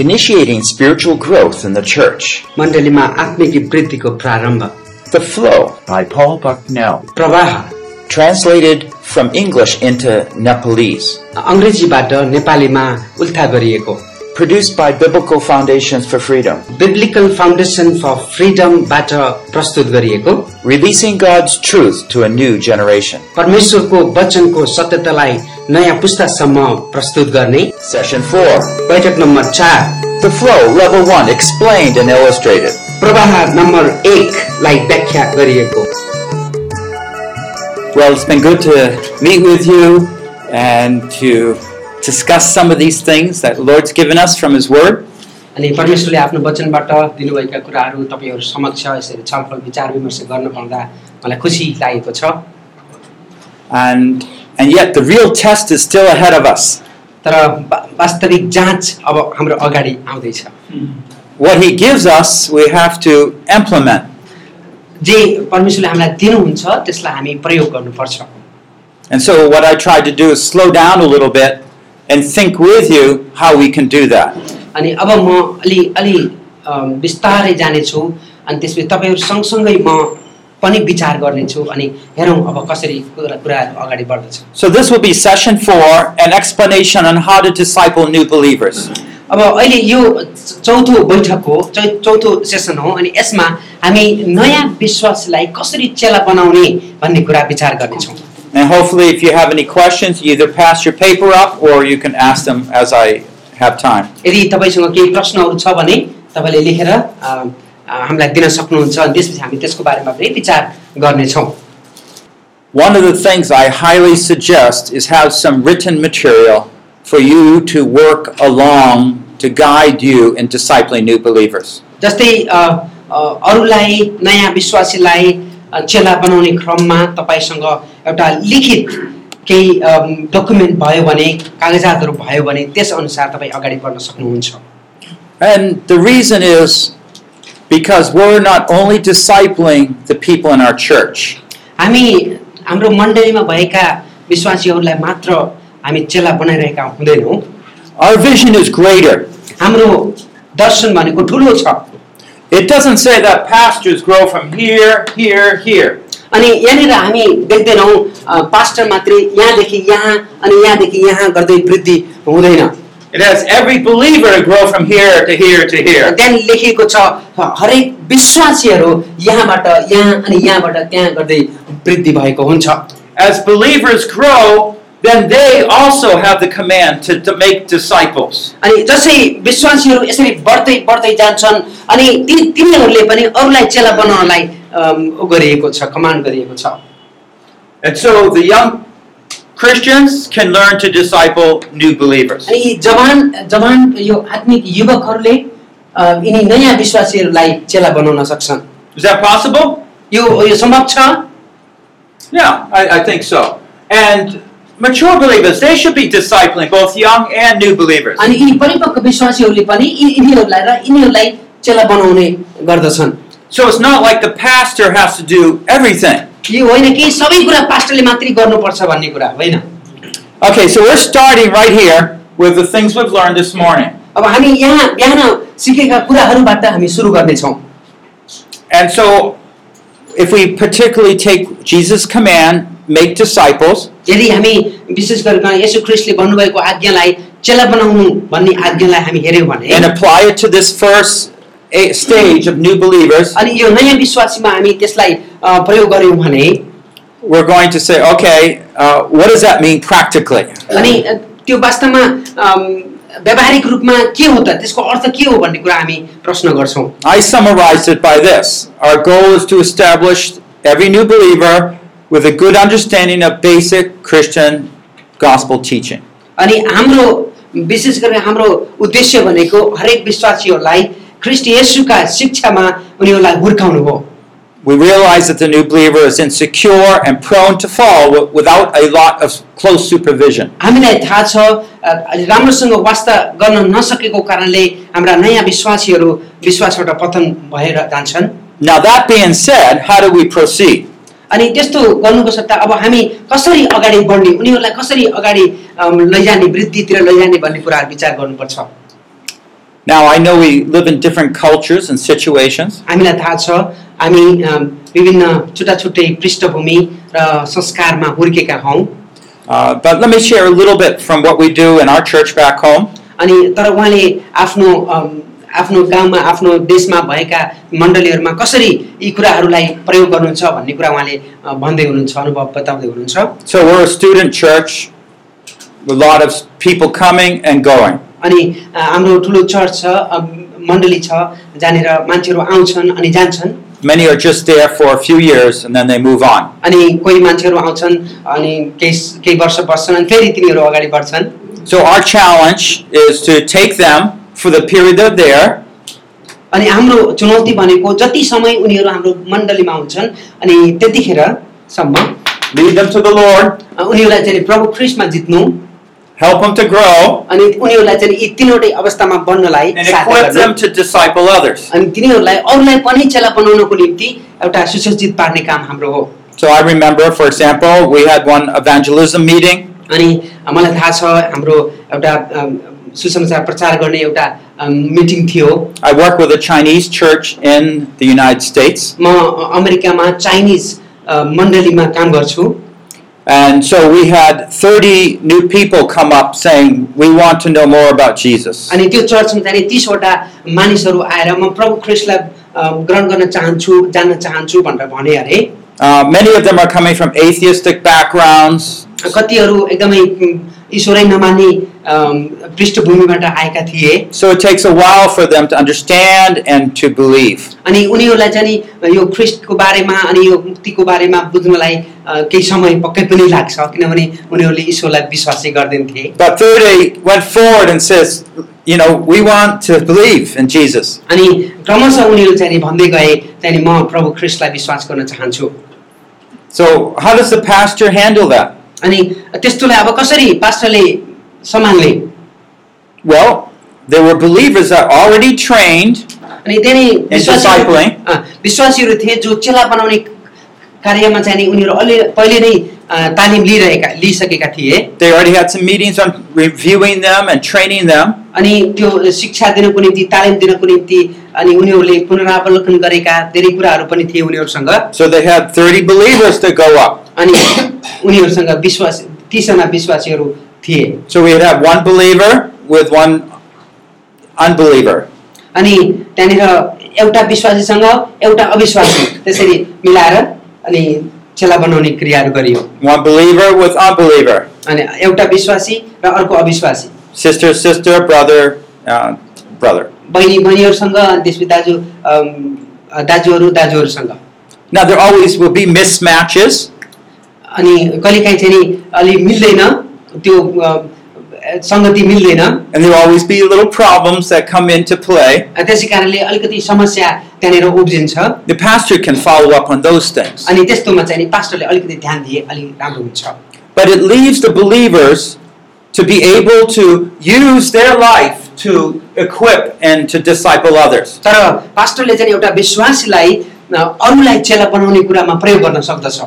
initiating spiritual growth in the church. मण्डलीमा आत्मिक वृद्धिको प्रारम्भ The Flow by Paul Bucknell. प्रवाह Translated from English into Nepalese. अङ्ग्रेजीबाट नेपालीमा उल्था गरिएको Produced by Biblical Foundations for Freedom. Biblical foundation for फ्रिडमबाट प्रस्तुत गरिएको Releasing God's truth to a new generation. परमेश्वरको वचनको सत्यतालाई नयाँ पुस्तासम्म प्रस्तुत गर्ने Session 4. बैठक नम्बर चार The Flow, Level 1, explained and illustrated. प्रवाह नम्बर एकलाई व्याख्या गरिएको Well, it's been good to meet with you and to discuss some of these things that the Lord's given us from His Word. अनि परमेश्वरले आफ्नो वचनबाट दिनुभएका कुराहरू तपाईँहरू समक्ष यसरी छलफल विचार विमर्श गर्न पाउँदा मलाई खुसी लागेको छ And, and yet, the real test is still ahead of us. तर वा- वास्तविक जाँच अब हाम्रो अगाडि आउँदैछ What He gives us, we have to implement. जे परमेश्वरले हामीलाई दिनुहुन्छ त्यसलाई हामी प्रयोग गर्नुपर्छ And so, what I tried to do is slow down a little bit and think with you how we can do that. अनि अब म अलि अलि अम, बिस्तारै जानेछु अनि त्यसपछि तपाईँहरू सँगसँगै म पनि विचार गर्नेछु अनि हेरौँ अब कसरी कुरा कुराहरू अगाडि बढ्दछ So, this will be session four an explanation on how to disciple new believers. अब अहिले यो चौथो बैठक हो चौ चौथो सेसन हो अनि यसमा हामी नयाँ विश्वासलाई कसरी चेला बनाउने भन्ने कुरा विचार गर्नेछौँ And hopefully, if you have any questions, you either pass your paper up or you can ask them as I have time. यदि तपाईँसँग केही प्रश्नहरू छ भने तपाईँले लेखेर अ, अ, हामीलाई दिन सक्नुहुन्छ अनि त्यसपछि हामी त्यसको बारेमा पनि विचार गर्नेछौँ One of the things I highly suggest is have some written material for you to work along to guide you in discipling new believers. जस्तै अ, अ, अरूलाई नयाँ विश्वासीलाई अ, चेला बनाउने क्रममा तपाईँसँग एउटा लिखित केही डकुमेन्ट भयो भने कागजातहरू भयो भने त्यसअनुसार तपाईँ अगाडि बढ्न सक्नुहुन्छ And the reason is because we're not only discipling the people in our church, हामी हाम्रो मण्डलीमा भएका विश्वासीहरूलाई मात्र हामी चेला बनाइरहेका हुँदैनौँ our vision is greater. हाम्रो दर्शन भनेको ठुलो छ It doesn't say that pastors grow from here, here, here. अनि यहाँनिर हामी देख्दैनौँ अ, पास्टर मात्रै यहाँदेखि यहाँ अनि यहाँदेखि यहाँ गर्दै वृद्धि हुँदैन It has every believer to grow from here to here to here. त्यहाँ लेखिएको छ ह- हरेक विश्वासीहरू यहाँबाट यहाँ अनि यहाँबाट त्यहाँ गर्दै वृद्धि भएको हुन्छ As believers grow, then they also have the command to, to make disciples. अनि जसै विश्वासीहरू यसरी बढ्दै बढ्दै जान्छन् अनि ती तिनीहरूले पनि अरूलाई चेला बनाउनलाई अम, उ गरिएको छ कमान्ड गरिएको छ And so the young Christians can learn to disciple new believers. अनि यी जवान जवान यो आत्मिक युवकहरूले अ, यिनी नयाँ विश्वासीहरूलाई चेला बनाउन सक्छन् Is that possible? यो यो सम्भव छ Yeah, I, I think so. And mature believers, they should be discipling both young and new believers. अनि यी परिपक्व विश्वासीहरूले पनि यी- यिनीहरूलाई र यिनीहरूलाई चेला बनाउने गर्दछन् So it's not like the pastor has to do everything. यो होइन कि सबै कुरा पास्टरले मात्रै गर्नुपर्छ भन्ने कुरा होइन Okay, so we're starting right here with the things we've learned this morning. अब हामी यहाँ बिहान सिकेका कुराहरूबाट हामी सुरु गर्नेछौँ And so, if we particularly take Jesus' command, make disciples, यदि हामी विशेष गरिकन यसो ख्रिस्टले भन्नुभएको आज्ञालाई चेला बनाउनु भन्ने आज्ञालाई हामी हेऱ्यौँ भने and apply it to this first eh, stage of new believers, अनि यो नयाँ विश्वासीमा हामी त्यसलाई अ, प्रयोग गऱ्यौँ भने we're going to say, okay, uh, what does that mean practically? अनि अ, त्यो वास्तवमा अम, व्यावहारिक रूपमा के हो त त्यसको अर्थ के हो भन्ने कुरा हामी प्रश्न गर्छौँ I summarized it by this Our goal is to establish every new believer with a good understanding of basic Christian gospel teaching. अनि हाम्रो विशेष गरेर हाम्रो उद्देश्य भनेको हरेक विश्वासीहरूलाई ख्रिस्ट येशूका शिक्षामा उनीहरूलाई हुर्काउनु हो We realize that the new believer is insecure and prone to fall wi- without a lot of close supervision. हामीलाई थाहा छ अ, राम्रोसँग वास्ता गर्न नसकेको कारणले हाम्रा नयाँ विश्वासीहरू विश्वासबाट पतन भएर जान्छन् Now, that being said, how do we proceed? अनि त्यस्तो गर्नुको सट्टा अब हामी कसरी अगाडि बढ्ने उनीहरूलाई कसरी अगाडि अम, लैजाने वृद्धितिर लैजाने भन्ने कुराहरू विचार गर्नुपर्छ Now, I know we live in different cultures and situations, हामीलाई थाहा छ हामी अम, विभिन्न छुट्टा छुट्टै पृष्ठभूमि र संस्कारमा हुर्केका हौँ uh, but let me share a little bit from what we do in our church back home. अनि तर उहाँले आफ्नो अम, आफ्नो गाउँमा आफ्नो देशमा भएका मण्डलीहरूमा कसरी यी कुराहरूलाई प्रयोग गर्नुहुन्छ भन्ने कुरा उहाँले अ, भन्दै हुनुहुन्छ अनुभव बताउँदै हुनुहुन्छ So, we're a student church, with a lot of people coming and going. अनि हाम्रो ठुलो चर्च छ मण्डली छ जहाँनिर मान्छेहरू आउँछन् अनि जान्छन्। Many are just there for a few years and then they move on. So, our challenge is to take them for the period they're there. अनि हाम्रो चुनौती भनेको जति समय उनीहरू हाम्रो मण्डलीमा हुन्छन् अनि त्यतिखेरसम्म। Lead them to the Lord, अ, उनीहरूलाई चाहिँ प्रभु ख्रिस्टमा जित्नु। help them to grow, अनि उनीहरूलाई चाहिँ नि यी तिनवटै अवस्थामा बन्नलाई and सहायता equip गर्नु। them to disciple others. अनि तिनीहरूलाई अरूलाई पनि चेला बनाउनको निम्ति एउटा सुसज्जित पार्ने काम हाम्रो हो So, I remember, for example, we had one evangelism meeting. अनि मलाई थाहा छ हाम्रो एउटा अम, सुसमाचार प्रचार गर्ने एउटा अम, मिटिङ थियो I work with a Chinese church in the United States. म अ- अमेरिकामा चाइनिज अ, मण्डलीमा काम गर्छु And so we had 30 new people come up saying, We want to know more about Jesus. अनि त्यो चर्चमा जाने तिसवटा मानिसहरू आएर म प्रभु ख्रिस्टलाई अ, ग्रहण गर्न चाहन्छु जान्न चाहन्छु भनेर भने अरे Uh, many of them are coming from atheistic backgrounds. कतिहरू एकदमै उम्, ईश्वरै नमान्ने अम, पृष्ठभूमिबाट आएका थिए So it takes a while for them to understand and to believe. अनि उनीहरूलाई चाहिँ नि यो ख्रिस्टको बारेमा अनि यो मुक्तिको बारेमा बुझ्नलाई अ, केही समय पक्कै पनि लाग्छ किनभने उनीहरूले ईश्वरलाई विश्वास चाहिँ गर्दैन थिए But 30 went forward and says, You know, we want to believe in Jesus. अनि क्रमशः उनीहरू चाहिँ नि भन्दै गए चाहिँ नि म प्रभु ख्रिस्टलाई विश्वास गर्न चाहन्छु So, how does the pastor handle that? अनि त्यस्तोलाई अब कसरी पास्टरले सम्हाल्ने Well, there were believers that are already trained अनि त्यही नै विश्वासीहरू discipling. अँ, विश्वासीहरू थिए जो चेला बनाउने कार्यमा चाहिँ नि उनीहरू अलि पहिले नै अँ, तालिम लिइरहेका लिइसकेका थिए They already had some meetings on reviewing them and training them. अनि त्यो शिक्षा दिनको निम्ति तालिम दिनको निम्ति अनि उनीहरूले पुनरावलोकन गरेका धेरै कुराहरू पनि थिए उनीहरूसँग So they had 30 believers to go up. अनि उनीहरूसँग विश्वास तिसजना विश्वासीहरू थिए So we'd have one believer with one unbeliever. अनि त्यहाँनिर एउटा विश्वासीसँग एउटा अविश्वासी त्यसरी मिलाएर अनि चेला बनाउने क्रियाहरू गरियो One believer with unbeliever. अनि एउटा विश्वासी र अर्को अविश्वासी Sister, sister, brother, uh, brother. बहिनी बहिनीहरूसँग अनि त्यसपछि दाजु अम, दाजुहरू दाजुहरूसँग Now there always will be mismatches. अनि कहिलेकाहीँ चाहिँ नि अलि मिल्दैन त्यो अ, सङ्गति मिल्दैन And there will always be little problems that come into play. त्यसै कारणले अलिकति समस्या त्यहाँनिर उब्जिन्छ The pastor can follow up on those things. अनि त्यस्तोमा चाहिँ नि पास्टरले अलिकति ध्यान दिए अलिक राम्रो हुन्छ But it leaves the believers to be able to use their life to equip and to disciple others. तर पास्टरले चाहिँ एउटा विश्वासीलाई अ, अरूलाई चेला बनाउने कुरामा प्रयोग गर्न सक्दछ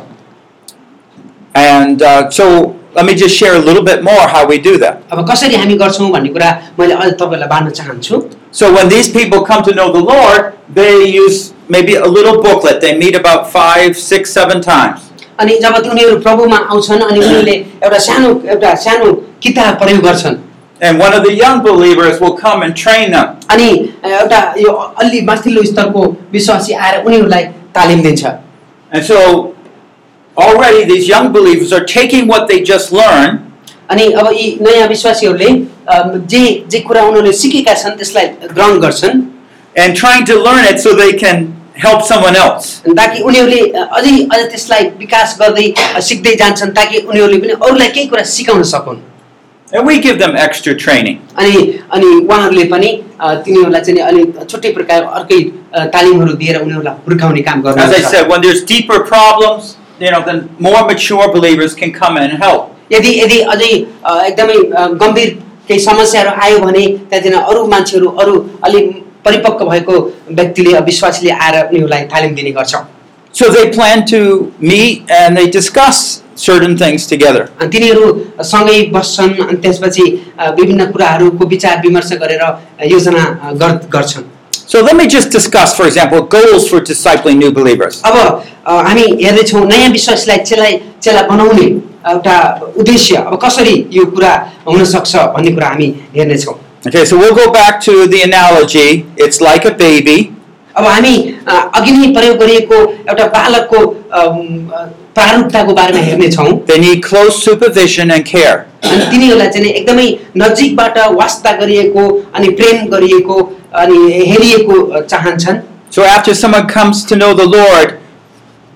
And uh, so let me just share a little bit more how we do that. अब कसरी हामी गर्छौँ भन्ने कुरा मैले अझ तपाईँलाई बाँड्न चाहन्छु So when these people come to know the Lord, they use maybe a little booklet. They meet about five, six, seven times. अनि जब ती उनीहरू प्रभुमा आउँछन् अनि उनीहरूले एउटा सानो एउटा सानो किताब प्रयोग गर्छन् And one of the young believers will come and train them. अनि एउटा यो अलि माथिल्लो स्तरको विश्वासी आएर उनीहरूलाई तालिम दिन्छ And so already these young believers are taking what they just learned अनि अब यी नयाँ विश्वासीहरूले अम, जे जे कुरा उनीहरूले सिकेका छन् त्यसलाई ग्रहण गर्छन् and trying to learn it so they can help someone else. अनि ताकि उनीहरूले अ, अझै अझ त्यसलाई विकास गर्दै अ, सिक्दै जान्छन् ताकि उनीहरूले पनि अरूलाई केही कुरा सिकाउन सकुन् And we give them extra training. अनि अनि उहाँहरूले पनि अ, तिनीहरूलाई चाहिँ नि अलि छुट्टै प्रकार अर्कै अ, तालिमहरू दिएर उनीहरूलाई हुर्काउने काम As I गर्नुहुन्छ said, when there's deeper problems, you know, then more mature believers can come in and help. यदि यदि अझै अ, एकदमै अ, गम्भीर केही समस्याहरू आयो भने त्यहाँदेखि अरू मान्छेहरू अरू अलि परिपक्व भएको व्यक्तिले विश्वासीले आएर उनीहरूलाई तालिम दिने गर्छ So they plan to meet and they discuss certain things together. अनि तिनीहरू सँगै बस्छन् अनि त्यसपछि अ, विभिन्न कुराहरूको विचार विमर्श गरेर अ, योजना अ, गर्- गर्छन् So let me just discuss, for example, goals for discipling new believers. अब अ, हामी हेर्दैछौँ नयाँ विश्वासलाई चेला चेला बनाउने एउटा उद्देश्य अब कसरी यो कुरा हुनसक्छ भन्ने कुरा हामी हेर्नेछौँ Okay, so we'll go back to the analogy. It's like a baby. अब हामी अ, अघि नै प्रयोग गरिएको एउटा बालकको अम, अ, प्रारूपताको बारेमा हेर्नेछौँ They need close supervision and care. अनि तिनीहरूलाई चाहिँ नि एकदमै नजिकबाट वास्ता गरिएको अनि प्रेम गरिएको अनि हेरिएको अ, चाहन्छन् So after someone comes to know the Lord,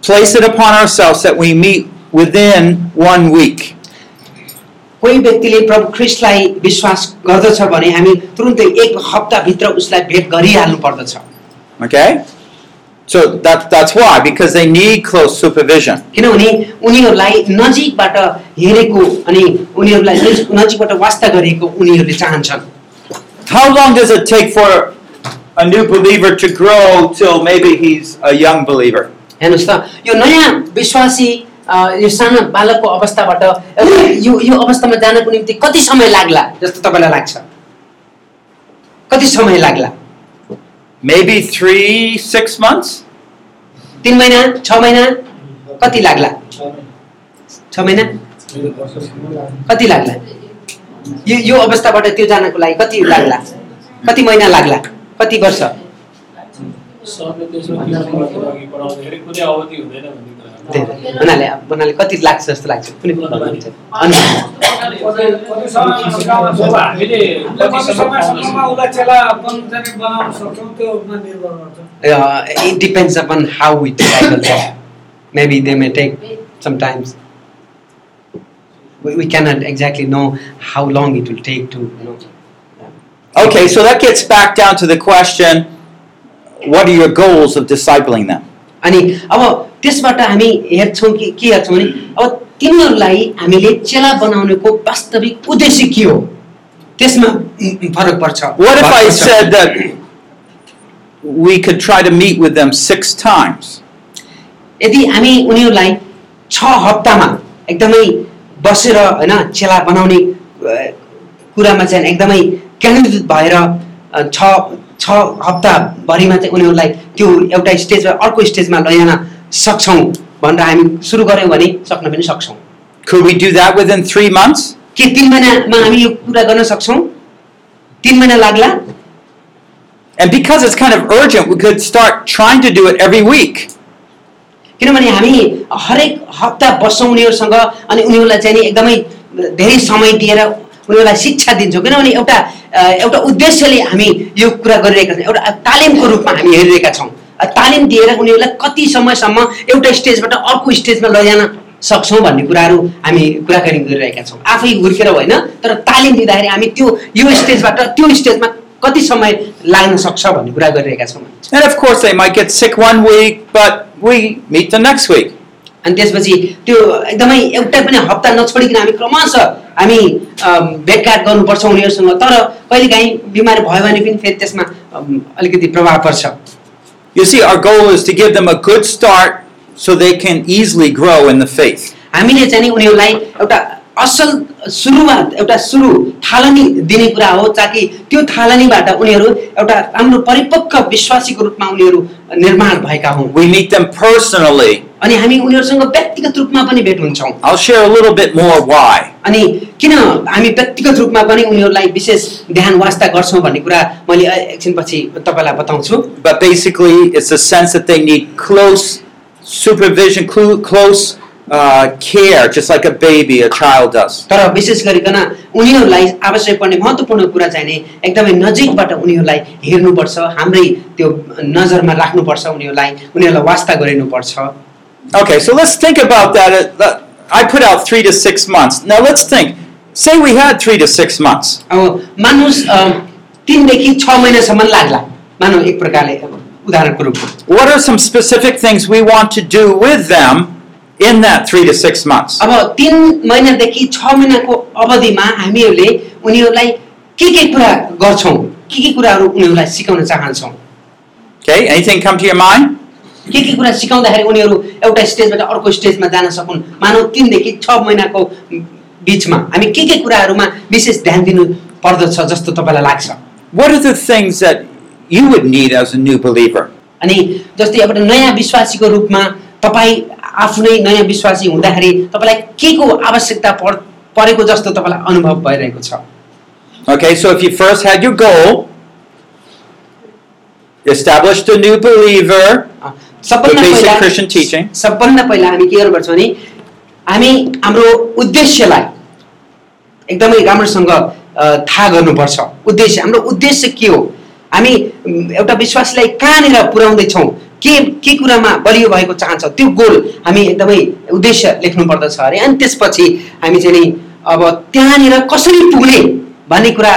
place it upon ourselves that we meet within one week. कोही व्यक्तिले प्रभु ख्रिस्टलाई विश्वास गर्दछ भने हामी तुरुन्तै एक हप्ताभित्र उसलाई भेट गरिहाल्नु पर्दछ Okay? So that, that's why, because they need close supervision. किनभने उनीहरूलाई नजिकबाट हेरेको अनि उनीहरूलाई नजिक- नजिकबाट वास्ता गरेको उनीहरूले चाहन्छन् How long does it take for a new believer to grow till maybe he's a young believer? हेर्नुहोस् त यो नयाँ विश्वासी अ, यो सानो बालकको अवस्थाबाट एउटा यो यो अवस्थामा जानको निम्ति कति समय लाग्ला जस्तो तपाईँलाई लाग्छ कति समय लाग्ला Maybe three, six months? तिन महिना छ महिना कति लाग्ला छ महिना कति लाग्ला यो यो अवस्थाबाट त्यो जानको लागि कति लाग्ला? कति महिना लाग्ला? कति वर्ष? उनीहरूले उनीहरूले कति लाग्छ जस्तो लाग्छ। कुनै depends upon how with maybe they may take sometimes we disciple them. Maybe they may take sometimes. We, we cannot exactly know how long it will take to, you know. Okay, so that gets back down to the question what are your goals of discipling them? अनि अब त्यसबाट हामी हेर्छौँ कि के हेर्छौँ भने अब तिनीहरूलाई हामीले चेला बनाउनेको वास्तविक उद्देश्य के हो त्यसमा उम्, फरक पर्छ What if फरक I पर्छ। said that we could try to meet with them six times? यदि हामी उनीहरूलाई छ हप्तामा एकदमै बसेर होइन चेला बनाउने कुरामा चाहिँ एकदमै केन्द्रित भएर छ छ हप्ताभरिमा चाहिँ उनीहरूलाई त्यो एउटा स्टेजमा अर्को स्टेजमा लैजान सक्छौँ भनेर हामी सुरु गऱ्यौँ भने सक्न पनि सक्छौँ Could we do that within three months? के तिन महिनामा हामी यो कुरा गर्न सक्छौँ तिन महिना लाग्ला And because it's kind of urgent, we could start trying to do it every week. किनभने हामी हरेक हप्ता बस्छौँ उनीहरूसँग अनि उनीहरूलाई चाहिँ नि एकदमै धेरै समय दिएर उनीहरूलाई शिक्षा दिन्छौँ। किनभने एउटा एउटा उद्देश्यले हामी यो कुरा गरिरहेका छौँ। एउटा तालिमको रूपमा हामी हेरिरहेका छौँ। तालिम दिएर उनीहरूलाई कति समयसम्म एउटा स्टेजबाट अर्को स्टेजमा लैजान सक्छौँ भन्ने कुराहरू हामी कुराकानी गरिरहेका छौँ। आफै हुर्केर होइन तर तालिम दिँदाखेरि हामी त्यो यो स्टेजबाट त्यो स्टेजमा कति समय लाग्न सक्छ भन्ने कुरा गरिरहेका छौँ। but we meet the next week. अनि त्यसपछि त्यो एकदमै एउटा पनि हप्ता नछोडिकन हामी क्रमशः हामी अम, भेटघाट गर्नुपर्छ उनीहरूसँग तर कहिलेकाहीँ बिमारी भयो भने पनि फेरि त्यसमा अम, अलिकति प्रभाव पर्छ You see, our goal is to give them a good start so they can easily grow in the faith. हामीले चाहिँ नि उनीहरूलाई एउटा असल सुरुवात एउटा सुरु थालनी दिने कुरा हो ताकि त्यो थालनीबाट उनीहरू एउटा राम्रो परिपक्व विश्वासीको रूपमा उनीहरू निर्माण भएका हुन् We meet them personally. अनि हामी उनीहरूसँग व्यक्तिगत रूपमा पनि भेट हुन्छौँ I'll share a little bit more why. अनि किन हामी व्यक्तिगत रूपमा पनि उनीहरूलाई विशेष ध्यान वास्ता गर्छौँ भन्ने कुरा मैले एकछिनपछि तपाईँलाई बताउँछु But basically, it's a sense that they need close supervision, clu- close uh, care, just like a baby, a child does. तर विशेष गरिकन उनीहरूलाई आवश्यक पर्ने महत्त्वपूर्ण कुरा चाहिँ नि एकदमै नजिकबाट उनीहरूलाई हेर्नुपर्छ हाम्रै त्यो नजरमा राख्नुपर्छ उनीहरूलाई उनीहरूलाई वास्ता गरिनुपर्छ Okay, so let's think about that. Uh, that- I put out three to six months. Now let's think. Say we had three to six months. अब मान्नुहोस् अ, तिनदेखि छ महिनासम्म लाग्ला मानौ एक प्रकारले अब उदाहरणको रूपमा What are some specific things we want to do with them in that three to six months? अब तिन महिनादेखि छ महिनाको अवधिमा हामीहरूले उनीहरूलाई के के कुरा गर्छौँ के के कुराहरू उनीहरूलाई सिकाउन चाहन्छौँ Okay, anything come to your mind? के के कुरा सिकाउँदाखेरि उनीहरू एउटा स्टेजबाट अर्को स्टेजमा जान सकुन् मानव तिनदेखि छ महिनाको बिचमा हामी के के कुराहरूमा विशेष ध्यान दिनु पर्दछ जस्तो तपाईँलाई लाग्छ What are the things that you would need as a new believer? अनि जस्तै एउटा नयाँ विश्वासीको रूपमा तपाईँ आफू नै नयाँ विश्वासी हुँदाखेरि तपाईँलाई के को आवश्यकता पर परेको जस्तो तपाईँलाई अनुभव भइरहेको छ? Okay, so if you first had your goal, established a new believer, The basic Christian teaching. सबभन्दा पहिला हामी के गर्नुपर्छ भने हामी हाम्रो उद्देश्यलाई एकदमै राम्रोसँग थाहा गर्नुपर्छ। उद्देश्य हाम्रो उद्देश्य के हो? हामी एउटा विश्वासलाई कहाँनिर पुर्याउँदैछौँ? के के कुरामा बलियो भएको चाहन्छ? त्यो गोल हामी एकदमै उद्देश्य लेख्नु पर्दछ अरे। अनि त्यसपछि हामी चाहिँ नि अब त्यहाँनिर कसरी पुग्ने भन्ने कुरा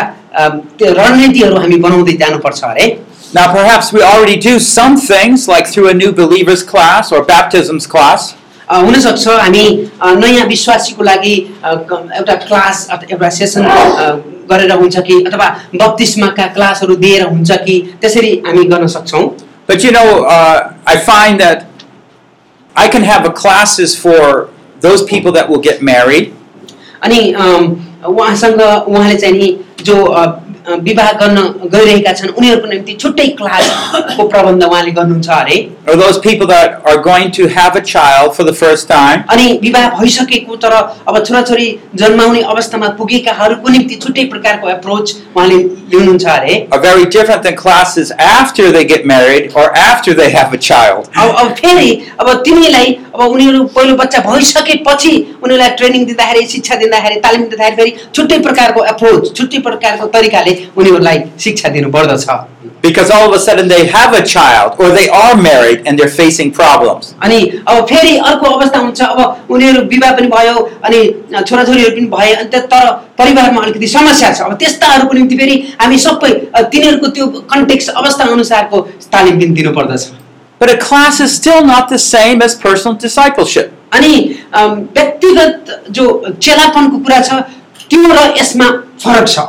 त्यो रणनीतिहरू हामी बनाउँदै जानुपर्छ अरे। Now perhaps we already do some things like through a new believer's class or baptisms class. हुनसक्छ हामी नयाँ विश्वासीको लागि एउटा क्लास एउटा सेसन गरेर हुन्छ कि अथवा बत्तिसमाका क्लासहरू दिएर हुन्छ कि त्यसरी हामी गर्न सक्छौँ। But you know, uh, I find that I can have a classes for those people that will get married, अनि अम, उहाँसँग उहाँले चाहिँ नि जो अ, अ, विवाह गर्न गइरहेका छन् उनीहरूको निम्ति छुट्टै क्लासको प्रबन्ध उहाँले गर्नुहुन्छ अरे or those people that are going to have a child for the first time. अनि विवाह भइसकेको तर अब छोराछोरी जन्माउने अवस्थामा पुगेकाहरूको निम्ति छुट्टै प्रकारको एप्रोच उहाँले लिनुहुन्छ अरे Are very different than classes after they get married or after they have a child. अब अब फेरि अब तिमीलाई अब उनीहरू पहिलो बच्चा भइसकेपछि उनीहरूलाई ट्रेनिङ दिँदाखेरि शिक्षा दिँदाखेरि तालिम दिँदाखेरि फेरि छुट्टै प्रकारको एप्रोच छुट्टै प्रकारको तरिकाले उनीहरूलाई शिक्षा दिनुपर्दछ Because all of a sudden they have a child or they are married and they're facing problems. अनि अब फेरि अर्को अवस्था हुन्छ अब उनीहरू विवाह पनि भयो अनि छोराछोरीहरू पनि भए अनि त्यो तर परिवारमा अलिकति समस्या छ अब त्यस्ताहरूको निम्ति फेरि हामी सबै अ, तिनीहरूको त्यो कन्टेक्स अवस्था अनुसारको तालिम पनि दिनुपर्दछ But a class is still not the same as personal discipleship. अनि अम, व्यक्तिगत जो चेलापनको कुरा छ त्यो र यसमा फरक छ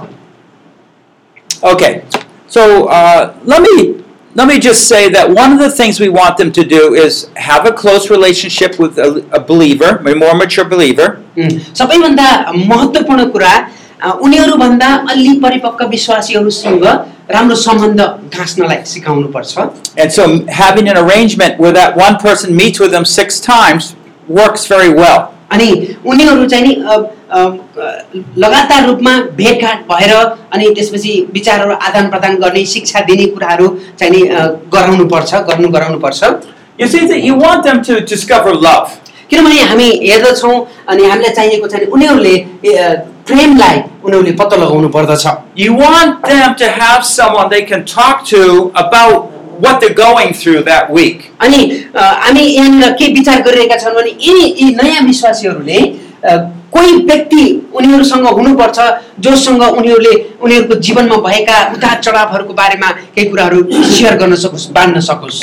Okay, so uh, let me let me just say that one of the things we want them to do is have a close relationship with a, a believer, a more mature believer, उम्, सबैभन्दा महत्त्वपूर्ण कुरा अ, उनीहरूभन्दा अलि परिपक्व विश्वासीहरूसँग राम्रो सम्बन्ध गाँच्नलाई सिकाउनुपर्छ and so having an arrangement where that one person meets with them six times works very well. अनि उनीहरू चाहिँ नि लगातार रूपमा भेटघाट भएर अनि त्यसपछि विचारहरू आदान प्रदान गर्ने शिक्षा दिने कुराहरू चाहिँ नि अ, गराउनुपर्छ गर्नु गराउनुपर्छ discover love. किनभने हामी हेर्दछौँ अनि हामीलाई चाहिएको छ उनीहरूले प्रेमलाई उनीहरूले पत्तो लगाउनु पर्दछ You want them to have someone they can talk to about what they're going through that week. अनि अ, हामी यहाँनिर के विचार गरिरहेका छौँ भने यी यी नयाँ विश्वासीहरूले अ, कोही व्यक्ति उनीहरूसँग हुनुपर्छ जोसँग उनीहरूले उनीहरूको जीवनमा भएका उतार चढावहरूको बारेमा केही कुराहरू सेयर गर्न सकोस् बाँड्न सकोस्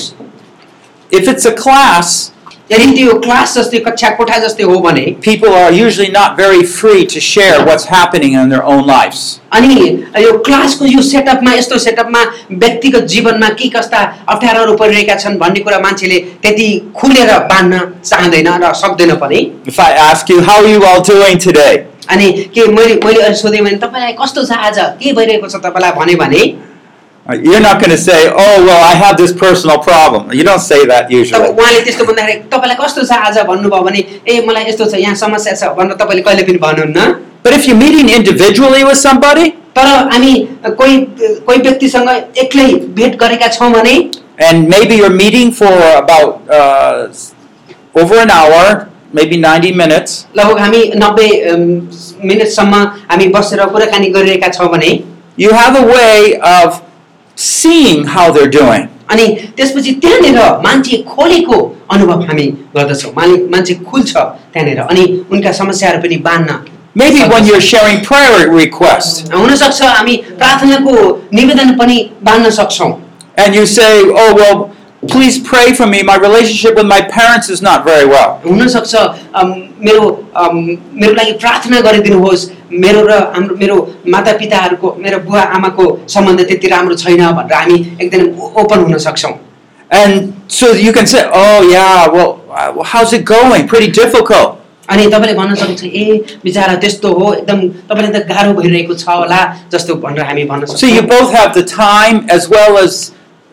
If it's a class, यदि त्यो क्लास जस्तै कक्षा कोठा जस्तै हो भने people are usually not very free to share what's happening in their own lives. अनि यो क्लासको यो सेटअपमा यस्तो सेटअपमा व्यक्तिगत जीवनमा के कस्ता अप्ठ्यारोहरू परिरहेका छन् भन्ने कुरा मान्छेले त्यति खुलेर बाँड्न चाहँदैन र सक्दैन पनि If I ask you, how are you all doing today? अनि के मैले मैले सोधेँ भने तपाईँलाई कस्तो छ आज के भइरहेको छ तपाईँलाई भने भने You're not going to say, oh, well, I have this personal problem. You don't say that तब usually. उहाँले त्यस्तो भन्दाखेरि तपाईँलाई कस्तो छ आज भन्नुभयो भने ए मलाई यस्तो छ यहाँ समस्या छ भनेर तपाईँले कहिले पनि भन्नुहुन्न But if you're meeting individually with somebody, तर हामी कोही कोही व्यक्तिसँग एक्लै भेट गरेका छौँ भने and maybe you're meeting for about uh, over an hour, maybe 90 minutes, लगभग हामी नब्बे अम, मिनटसम्म हामी बसेर कुराकानी गरिरहेका छौँ भने you have a way of seeing how they're doing. अनि त्यसपछि त्यहाँनिर मान्छे खोलेको अनुभव हामी गर्दछौँ मालिक मान्छे खुल्छ त्यहाँनिर अनि उनका समस्याहरू पनि बाँड्न Maybe when सक्दछ। you're sharing prayer requests हुनसक्छ हामी प्रार्थनाको निवेदन पनि बाँड्न सक्छौँ and you say, oh, well, please pray for me. My relationship with my parents is not very well. हुनसक्छ अम, मेरो अम, मेरो लागि प्रार्थना गरिदिनुहोस् मेरो र हाम्रो मेरो मातापिताहरूको मेरो बुवा आमाको सम्बन्ध त्यति राम्रो छैन भनेर हामी एकदम ओपन हुन सक्छौँ And so you can say, oh, yeah, well, uh, how's it going? Pretty difficult. अनि तपाईँले भन्न सक्नुहुन्छ ए बिचरा त्यस्तो हो एकदम तपाईँले त गाह्रो भइरहेको छ होला जस्तो भनेर हामी भन्न So you सक्छौँ both have the time as well as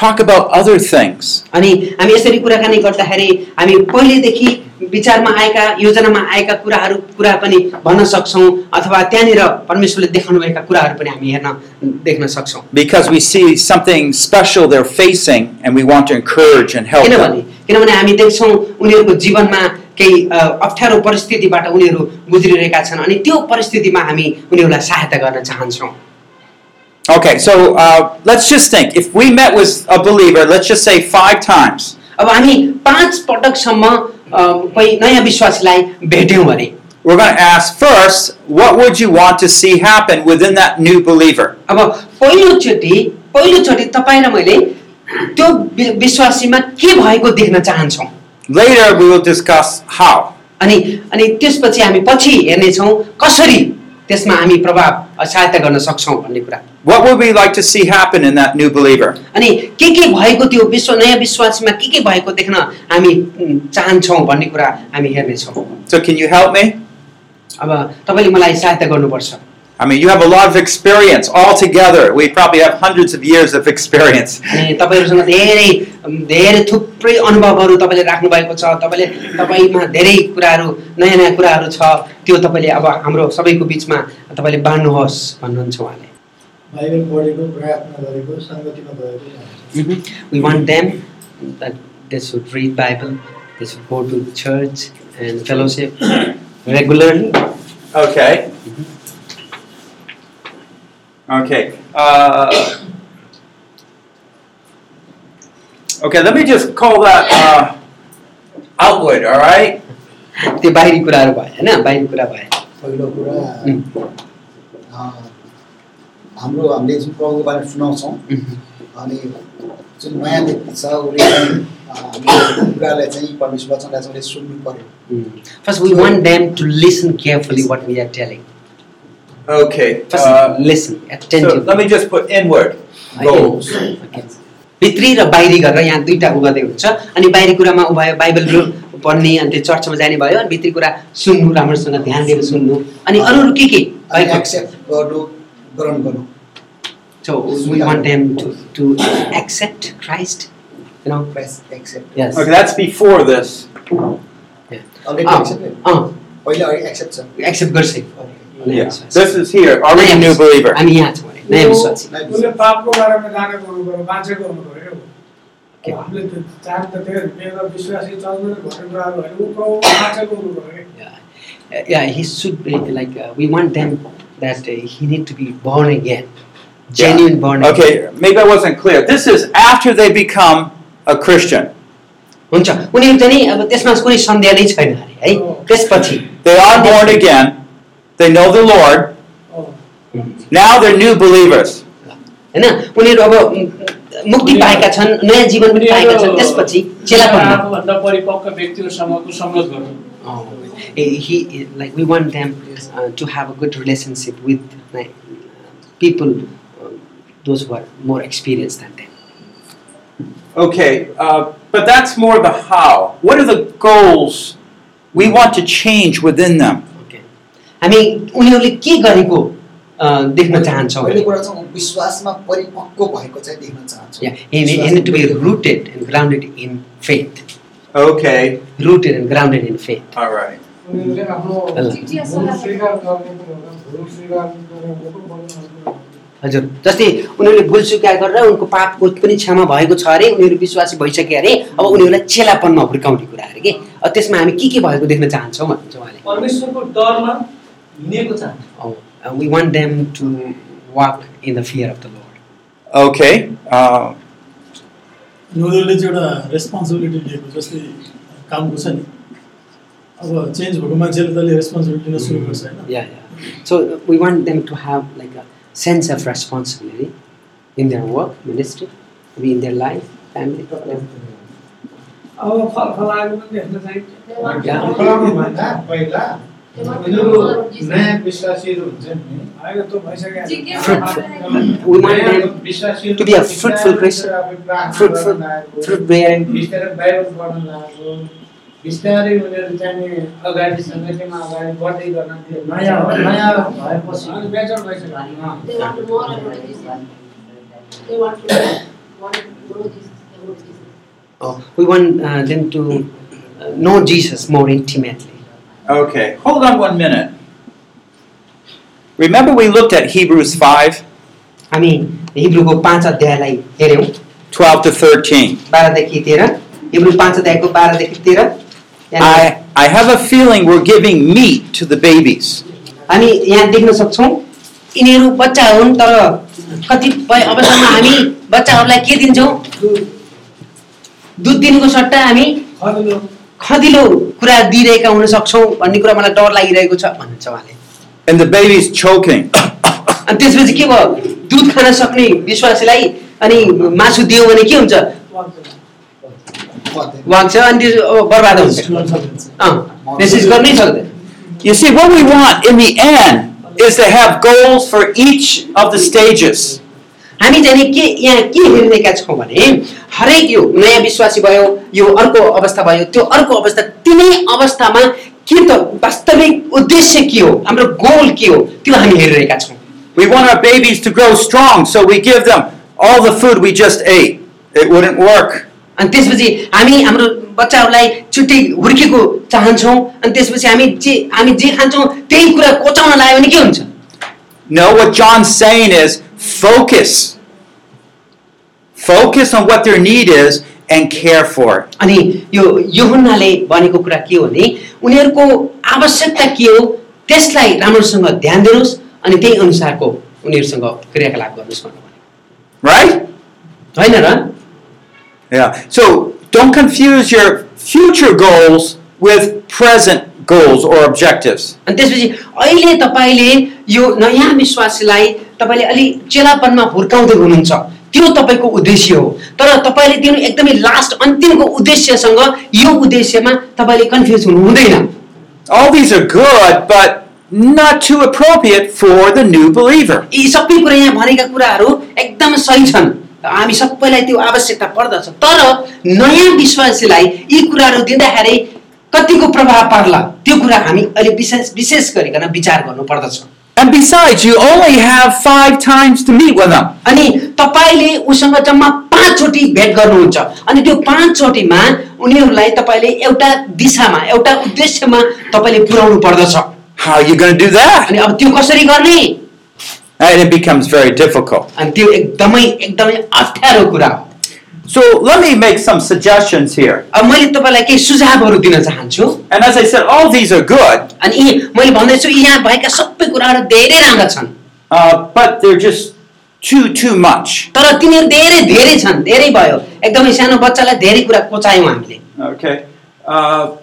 talk about other things. अनि हामी यसरी कुराकानी गर्दाखेरि हामी पहिलेदेखि विचारमा आएका योजनामा आएका कुराहरू कुरा पनि भन्न सक्छौँ अथवा त्यहाँनिर परमेश्वरले देखाउनुभएका कुराहरू पनि हामी हेर्न देख्न सक्छौँ Because we see something special they're facing and we want to encourage and help किनभने. किनभने हामी देख्छौँ उनीहरूको जीवनमा केही अप्ठ्यारो परिस्थितिबाट उनीहरू गुज्रिरहेका छन् अनि त्यो परिस्थितिमा हामी उनीहरूलाई सहायता गर्न चाहन्छौँ Okay, so uh, let's just think if we met with a believer, let's just say five times, अब हामी पाँच पटकसम्म अ, कोही नयाँ विश्वासीलाई भेट्यौँ भने we're going to ask first, what would you want to see happen within that new believer? अब पहिलोचोटि पहिलोचोटि तपाईँ र मैले त्यो वि- विश्वासीमा के भएको देख्न चाहन्छौँ Later, we will discuss how. अनि अनि त्यसपछि हामी पछि हेर्नेछौँ कसरी त्यसमा हामी प्रभाव सहायता गर्न सक्छौँ भन्ने कुरा What would we like to see happen in that new believer? अनि के के भएको त्यो विश्व नयाँ विश्वासमा के के भएको देख्न हामी चाहन्छौँ भन्ने कुरा हामी हेर्नेछौँ So, can you help me? अब तपाईँले मलाई सहायता गर्नुपर्छ I mean, you have a lot of experience all together. We probably have hundreds of years of experience. अनि तपाईँहरूसँग धेरै उम्, धेरै थुप्रै अनुभवहरू तपाईँले राख्नुभएको छ तपाईँले तपाईँमा धेरै कुराहरू नयाँ नयाँ कुराहरू छ त्यो तपाईँले अब हाम्रो सबैको बिचमा तपाईँले बाँड्नुहोस् भन्नुहुन्छ उहाँले बाइबल पढेको प्रार्थना गरेको सङ्गतिमा गएको जान्छ We want them that they should read Bible, they should go to church and fellowship regularly. Okay. Okay. Uh, okay, let me just call that uh, outward, all right? त्यो बाहिरी कुराहरू भयो होइन बाहिरी कुरा भयो पहिलो कुरा उम्, अँ, हाम्रो हामीले जुन प्रभुको बारेमा सुनाउँछौँ उम्, अनि जुन नयाँ व्यक्ति छ उसले चाहिँ अँ, हामीले कुरालाई चाहिँ परमेश्वर वचनलाई चाहिँ उसले सुन्नु पर्यो उम्. First, we want them to listen carefully what we are telling. Okay. First, Uh, listen so attentively. let me just put inward goals. Okay. भित्री र बाहिरी गरेर यहाँ दुईवटा उ गर्दै हुन्छ अनि बाहिरी कुरामा उ भयो बाइबल पढ्ने अनि त्यो चर्चमा जाने भयो अनि भित्री कुरा सुन्नु राम्रोसँग ध्यान दिएर सुन्नु अनि अरू अरू के के So we want them to, to accept Christ, you know. Christ accept Yes. Okay, that's before this. Already uh, accept uh, पहिला एक्सेप्ट छ accept गरिसक्यो नयाँ Yeah. विश्वासी। This is here, already नयाँ new विश्वासी। believer. हामी यहाँ छौँ अरे, नयाँ विश्वासी उसले पापको बारेमा जाने गर्नु पऱ्यो बाँचे गर्नु पऱ्यो के? अब हामीले त चाहन्छ त त्यही मेरो विश्वासी चल्दैन भन्ने कुराहरू होइन ऊ प्रभु बाँचे गर्नु पऱ्यो कि Yeah, yeah he should be like, uh, we want them that uh, he need to be born again, genuine born again. Okay, maybe I wasn't clear. This is after they become a Christian. हुन्छ उनीहरू चाहिँ नि अब त्यसमा कुनै सन्देह नै छैन अरे है त्यसपछि They are born again. They know the Lord. Uh. Now they're new believers. होइन उनीहरू अब उम्, मुक्ति पाएका छन् नयाँ जीवन पनि पाएका छन् त्यसपछि चेलापनमा आफूभन्दा परिपक्व व्यक्तिहरूसँगको सङ्गत गर्नु Oh, he, he like we want them uh, to have a good relationship with like, people, uh, those who are more experienced than them. Okay, uh, but that's more the how. What are the goals we want to change within them? हामी उनीहरूले के गरेको देख्न चाहन्छौँ विश्वासमा परिपक्व भएको चाहिँ देख्न चाहन्छु. Okay, Rooted and grounded in faith. all right. हजुर जस्तै उनीहरूले भुल स्वीकार गरेर उनको पापको पनि क्षमा भएको छ अरे उनीहरू विश्वासी भइसके अरे अब उनीहरूलाई चेलापनमा हुर्काउने कुरा अरे कि अब त्यसमा हामी के के भएको देख्न चाहन्छौँ भन्नुहुन्छ उहाँले? परमेश्वरको डरमा हिँडेको चाहन्छ we want them to walk in the fear of the lord Okay, uh, उनीहरूले चाहिँ एउटा रेस्पोन्सिबिलिटी लिएको जस्तै कामको छ नि अब चेन्ज भएको मान्छेले त अहिले रेस्पोन्सिबिलिटी लिन सुरु गर्छ होइन Yeah, yeah. So uh, we want them to have like a sense of responsibility in their work, ministry, maybe in their life, family. whatever. अब फल फलाएको पनि देख्न चाहिन्छ Yeah. भन्दा पहिला उनीहरू नयाँ विश्वासीहरू हुन्छ नि होइन त्यो भइसक्यो We want them to be a fruitful Christian, fruitful, fruit bearing. बिस्तारै बाइबल पढ्न लाग्यो बिस्तारै उनीहरू चाहिँ नि अगाडि सङ्गतिमा अगाडि बढ्दै गर्न त्यो नयाँ नयाँ भएपछि अनि बेचर भइसक्यो अँ। They want to more about Jesus. They want to want to know Jesus. They know Jesus. Oh, we want uh, them to uh, know Jesus more intimately. Okay, hold on one minute. Remember, we looked at Hebrews 5 हामी हिब्रूको पाँच अध्यायलाई हेऱ्यौँ 12 to 13. बाह्रदेखि तेह्र Hebrew पाँच अध्यायको बाह्रदेखि तेह्र त्यहाँदेखि I, I have a feeling we're giving meat to the babies. हामी यहाँ देख्न सक्छौँ यिनीहरू बच्चा हुन् तर कतिपय अवस्थामा हामी बच्चाहरूलाई के दिन्छौँ दुध दिनुको सट्टा हामी खरिलो खदिलो कुरा दिइरहेका हुन सक्छौँ भन्ने कुरा मलाई डर लागिरहेको छ भन्नुहुन्छ उहाँले And the baby's choking. अनि त्यसपछि के भयो दुध खान सक्ने विश्वासीलाई अनि मासु दियो भने के हुन्छ वाग्छ अनि त्यो अब बर्बाद हुन्छ गर्न सकिन्छ अँ मेसेज गर्नै सक्दैन You see, what we want in the end is to have goals for each of the stages. हामी चाहिँ के यहाँ के हेरिरहेका छौँ भने हरेक यो नयाँ विश्वासी भयो यो अर्को अवस्था भयो त्यो अर्को अवस्था तिनै अवस्थामा के त वास्तविक उद्देश्य के हो हाम्रो गोल के हो त्यो हामी हेरिरहेका छौँ We want our babies to grow strong, so we give them all the food we just ate. It wouldn't work. अनि त्यसपछि हामी हाम्रो बच्चाहरूलाई छुट्टै हुर्केको चाहन्छौँ अनि त्यसपछि हामी जे हामी जे खान्छौँ त्यही कुरा कोचाउन लाग्यो भने के हुन्छ No, what John's saying is focus. Focus on what their need is and care for it. अनि यो युहुन्नाले भनेको कुरा के हो भने उनीहरूको आवश्यकता के हो त्यसलाई राम्रोसँग ध्यान दिनुहोस् अनि त्यही अनुसारको उनीहरूसँग क्रियाकलाप गर्नुहोस् भन्नु भने Right? होइन र Yeah. So don't confuse your future goals with present goals or objectives. अनि त्यसपछि अहिले तपाईँले यो नयाँ विश्वासीलाई तपाईँले अलि चेलापनमा हुर्काउँदै हुनुहुन्छ। त्यो तपाईँको उद्देश्य हो। तर तपाईँले दिनु एकदमै लास्ट अन्तिमको उद्देश्यसँग यो उद्देश्यमा तपाईँले कन्फ्युज हुनु हुँदैन। All these are good, but not too appropriate for the new believer. यी सबै कुरा यहाँ भनेका कुराहरू एकदम सही छन्। हामी सबैलाई त्यो आवश्यकता पर्दछ। तर नयाँ विश्वासीलाई यी कुराहरू दिँदाखेरि कतिको प्रभाव पर्ला त्यो कुरा हामी अहिले विशेष विशेष गरिकन विचार गर्नु पर्दछ And besides, you only have five times to meet with them. अनि तपाईँले उसँग जम्मा पाँचचोटि भेट गर्नुहुन्छ अनि त्यो पाँचचोटिमा उनीहरूलाई तपाईँले एउटा दिशामा एउटा उद्देश्यमा तपाईँले पुर्याउनु पर्दछ How are you going to do that? अनि अब त्यो कसरी गर्ने And it becomes very difficult. अनि त्यो एकदमै एकदमै अप्ठ्यारो कुरा हो So let me make some suggestions here. अब मैले तपाईँलाई केही सुझावहरू दिन चाहन्छु And as I said, all these are good, अनि यी मैले भन्दैछु यहाँ भएका सबै कुराहरू धेरै राम्रा छन् uh, but they're just too too much. तर तिनीहरू धेरै धेरै छन् धेरै भयो एकदमै सानो बच्चालाई धेरै कुरा कोचायौँ हामीले Okay. Uh,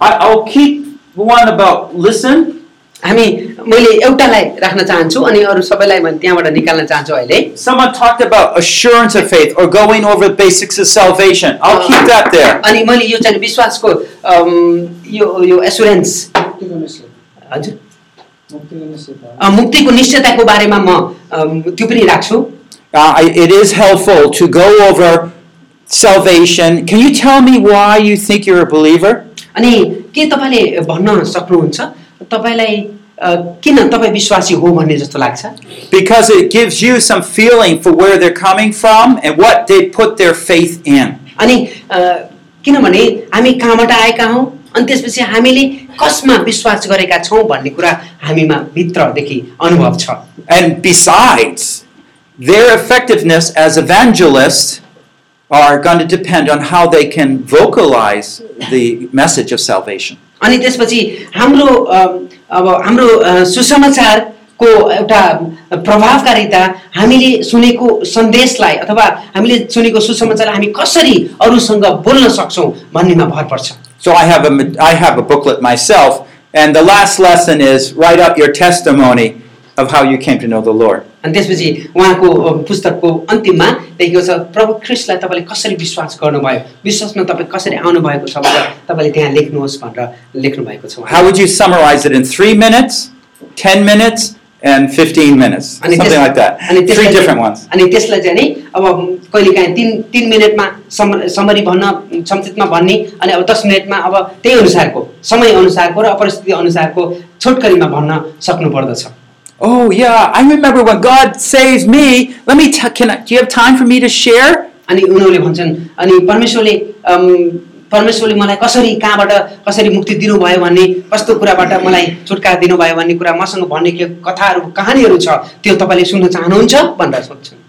I, I'll keep one about listen. हामी मैले एउटालाई राख्न चाहन्छु अनि अरू सबैलाई मैले त्यहाँबाट निकाल्न चाहन्छु अहिले Someone talked about assurance of faith or going over the basics of salvation. I'll keep that there. अनि मैले यो चाहिँ विश्वासको अम, यो यो एसुरेन्स मुक्तिको निश्चय हजुर मुक्तिको निश्चय अ, मुक्तिको निश्चयताको बारेमा म अम, त्यो पनि राख्छु Uh, I- it is helpful to go over salvation. Can you tell me why you think you're a believer? अनि के तपाईँले भन्न सक्नुहुन्छ तपाईँलाई अ, किन तपाईँ विश्वासी हो भन्ने जस्तो लाग्छ Because it gives you some feeling for where they're coming from and what they put their faith in. अनि अ, किनभने हामी कहाँबाट आएका हौँ अनि त्यसपछि हामीले कसमा विश्वास गरेका छौँ भन्ने कुरा हामीमा भित्रदेखि अनुभव छ And besides, their effectiveness as evangelists are going to depend on how they can vocalize the message of salvation. अनि त्यसपछि हाम्रो अ, अब हाम्रो अ, सुसमाचारको एउटा प्रभावकारिता हामीले सुनेको सन्देशलाई अथवा हामीले सुनेको सुसमाचारलाई हामी कसरी अरूसँग बोल्न सक्छौँ भन्नेमा भर पर्छ So I have a I have a booklet myself, and the last lesson is write out your testimony of how you came to know the Lord. अनि त्यसपछि उहाँको पुस्तकको अन्तिममा लेखेको छ प्रभु ख्रिस्टलाई तपाईँले कसरी विश्वास गर्नुभयो विश्वासमा तपाईँ कसरी आउनुभएको छ भनेर तपाईँले त्यहाँ लेख्नुहोस् भनेर लेख्नु भएको छ। How would you summarize it in three minutes, ten minutes, and fifteen minutes? अनि Something like that. Three different ones. अनि त्यसलाई चाहिँ नि अब कहिलेकाहीँ तिन तिन मिनटमा सम समरी भन्न संक्षिप्तमा भन्ने अनि अब दस मिनटमा अब त्यही अनुसारको समय अनुसारको र परिस्थिति अनुसारको छोटकरीमा भन्न सक्नुपर्दछ Oh yeah, I remember when God saved me. Let me tell. Can I? Do you have time for me to share? अनि उनीहरूले भन्छन् अनि परमेश्वरले परमेश्वरले मलाई कसरी कहाँबाट कसरी मुक्ति दिनुभयो भन्ने कस्तो कुराबाट मलाई छुटकारा दिनुभयो भन्ने कुरा मसँग भन्ने के कथाहरू कहानीहरू छ त्यो तपाईँले सुन्न चाहनुहुन्छ भनेर सोध्छन्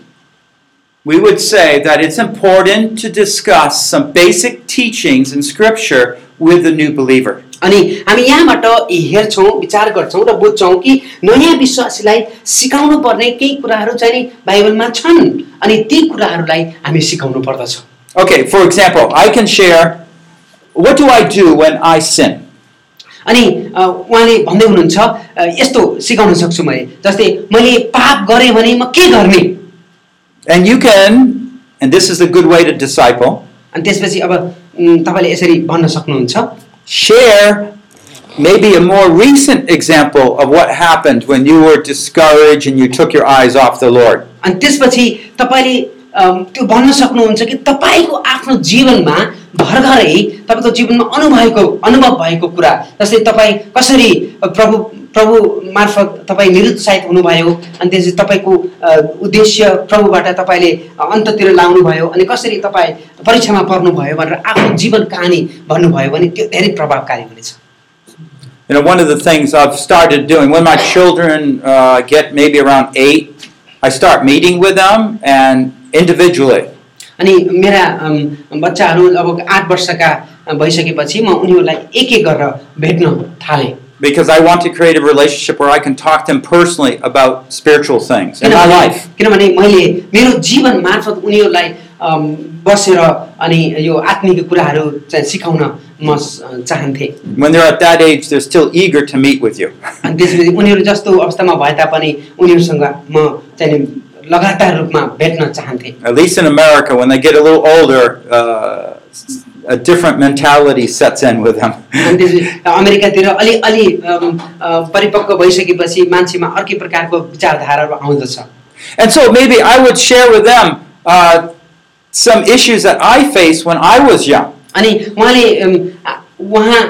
we would say that it's important to discuss some basic teachings in Scripture with the new believer. अनि हामी यहाँबाट हेर्छौँ विचार गर्छौँ र बुझ्छौँ कि नयाँ विश्वासीलाई सिकाउनु पर्ने केही कुराहरू चाहिँ नि बाइबलमा छन् अनि ती कुराहरूलाई हामी सिकाउनु पर्दछ Okay, for example, I can share what do I do when I sin? अनि अ, उहाँले भन्दै हुनुहुन्छ अ, यस्तो सिकाउन सक्छु मैले जस्तै मैले पाप गरेँ भने म के गर्ने And you can, and this is a good way to disciple, अनि त्यसपछि अब उम्, तपाईँले यसरी भन्न सक्नुहुन्छ share maybe a more recent example of what happened when you were discouraged and you took your eyes off the Lord. अनि त्यसपछि तपाईँले अम, त्यो भन्न सक्नुहुन्छ कि तपाईँको आफ्नो जीवनमा भर्खरै तपाईँको जीवनमा अनुभवको अनुभव भएको कुरा जस्तै तपाईँ कसरी प्रभु प्रभु मार्फत तपाईँ निरुत्साहित हुनुभयो अनि त्यसपछि तपाईँको उद्देश्य प्रभुबाट तपाईँले अन्ततिर लाउनुभयो अनि कसरी तपाईँ परीक्षामा पर्नुभयो भनेर आफ्नो जीवन कहानी भन्नुभयो भने त्यो धेरै प्रभावकारी हुनेछ You know, one of the things I've started doing when my children uh, get maybe around eight, I start meeting with them and individually. अनि मेरा बच्चाहरू अब आठ वर्षका भइसकेपछि म उनीहरूलाई एक एक गरेर भेट्न थालेँ Because I want to create a relationship where I can talk to them personally about spiritual things in my किनभने life. किनभने मैले मेरो जीवन मार्फत उनीहरूलाई अम, बसेर अनि यो आत्मिक कुराहरू चाहिँ सिकाउन म स- चाहन्थेँ When they're at that age, they're still eager to meet with you. अनि त्यसपछि उनीहरू जस्तो अवस्थामा भए तापनि उनीहरूसँग म चाहिँ नि लगातार रूपमा भेट्न चाहन्थेँ At least in America, when they get a little older, uh, a different mentality sets in with them. अनि त्यसपछि अमेरिकातिर अलि अलि अम, अ, परिपक्व भइसकेपछि मान्छेमा अर्कै प्रकारको विचारधाराहरू आउँदछ And so maybe I would share with them uh, some issues that I faced when I was young. अनि उहाँले अम, आ- उहाँ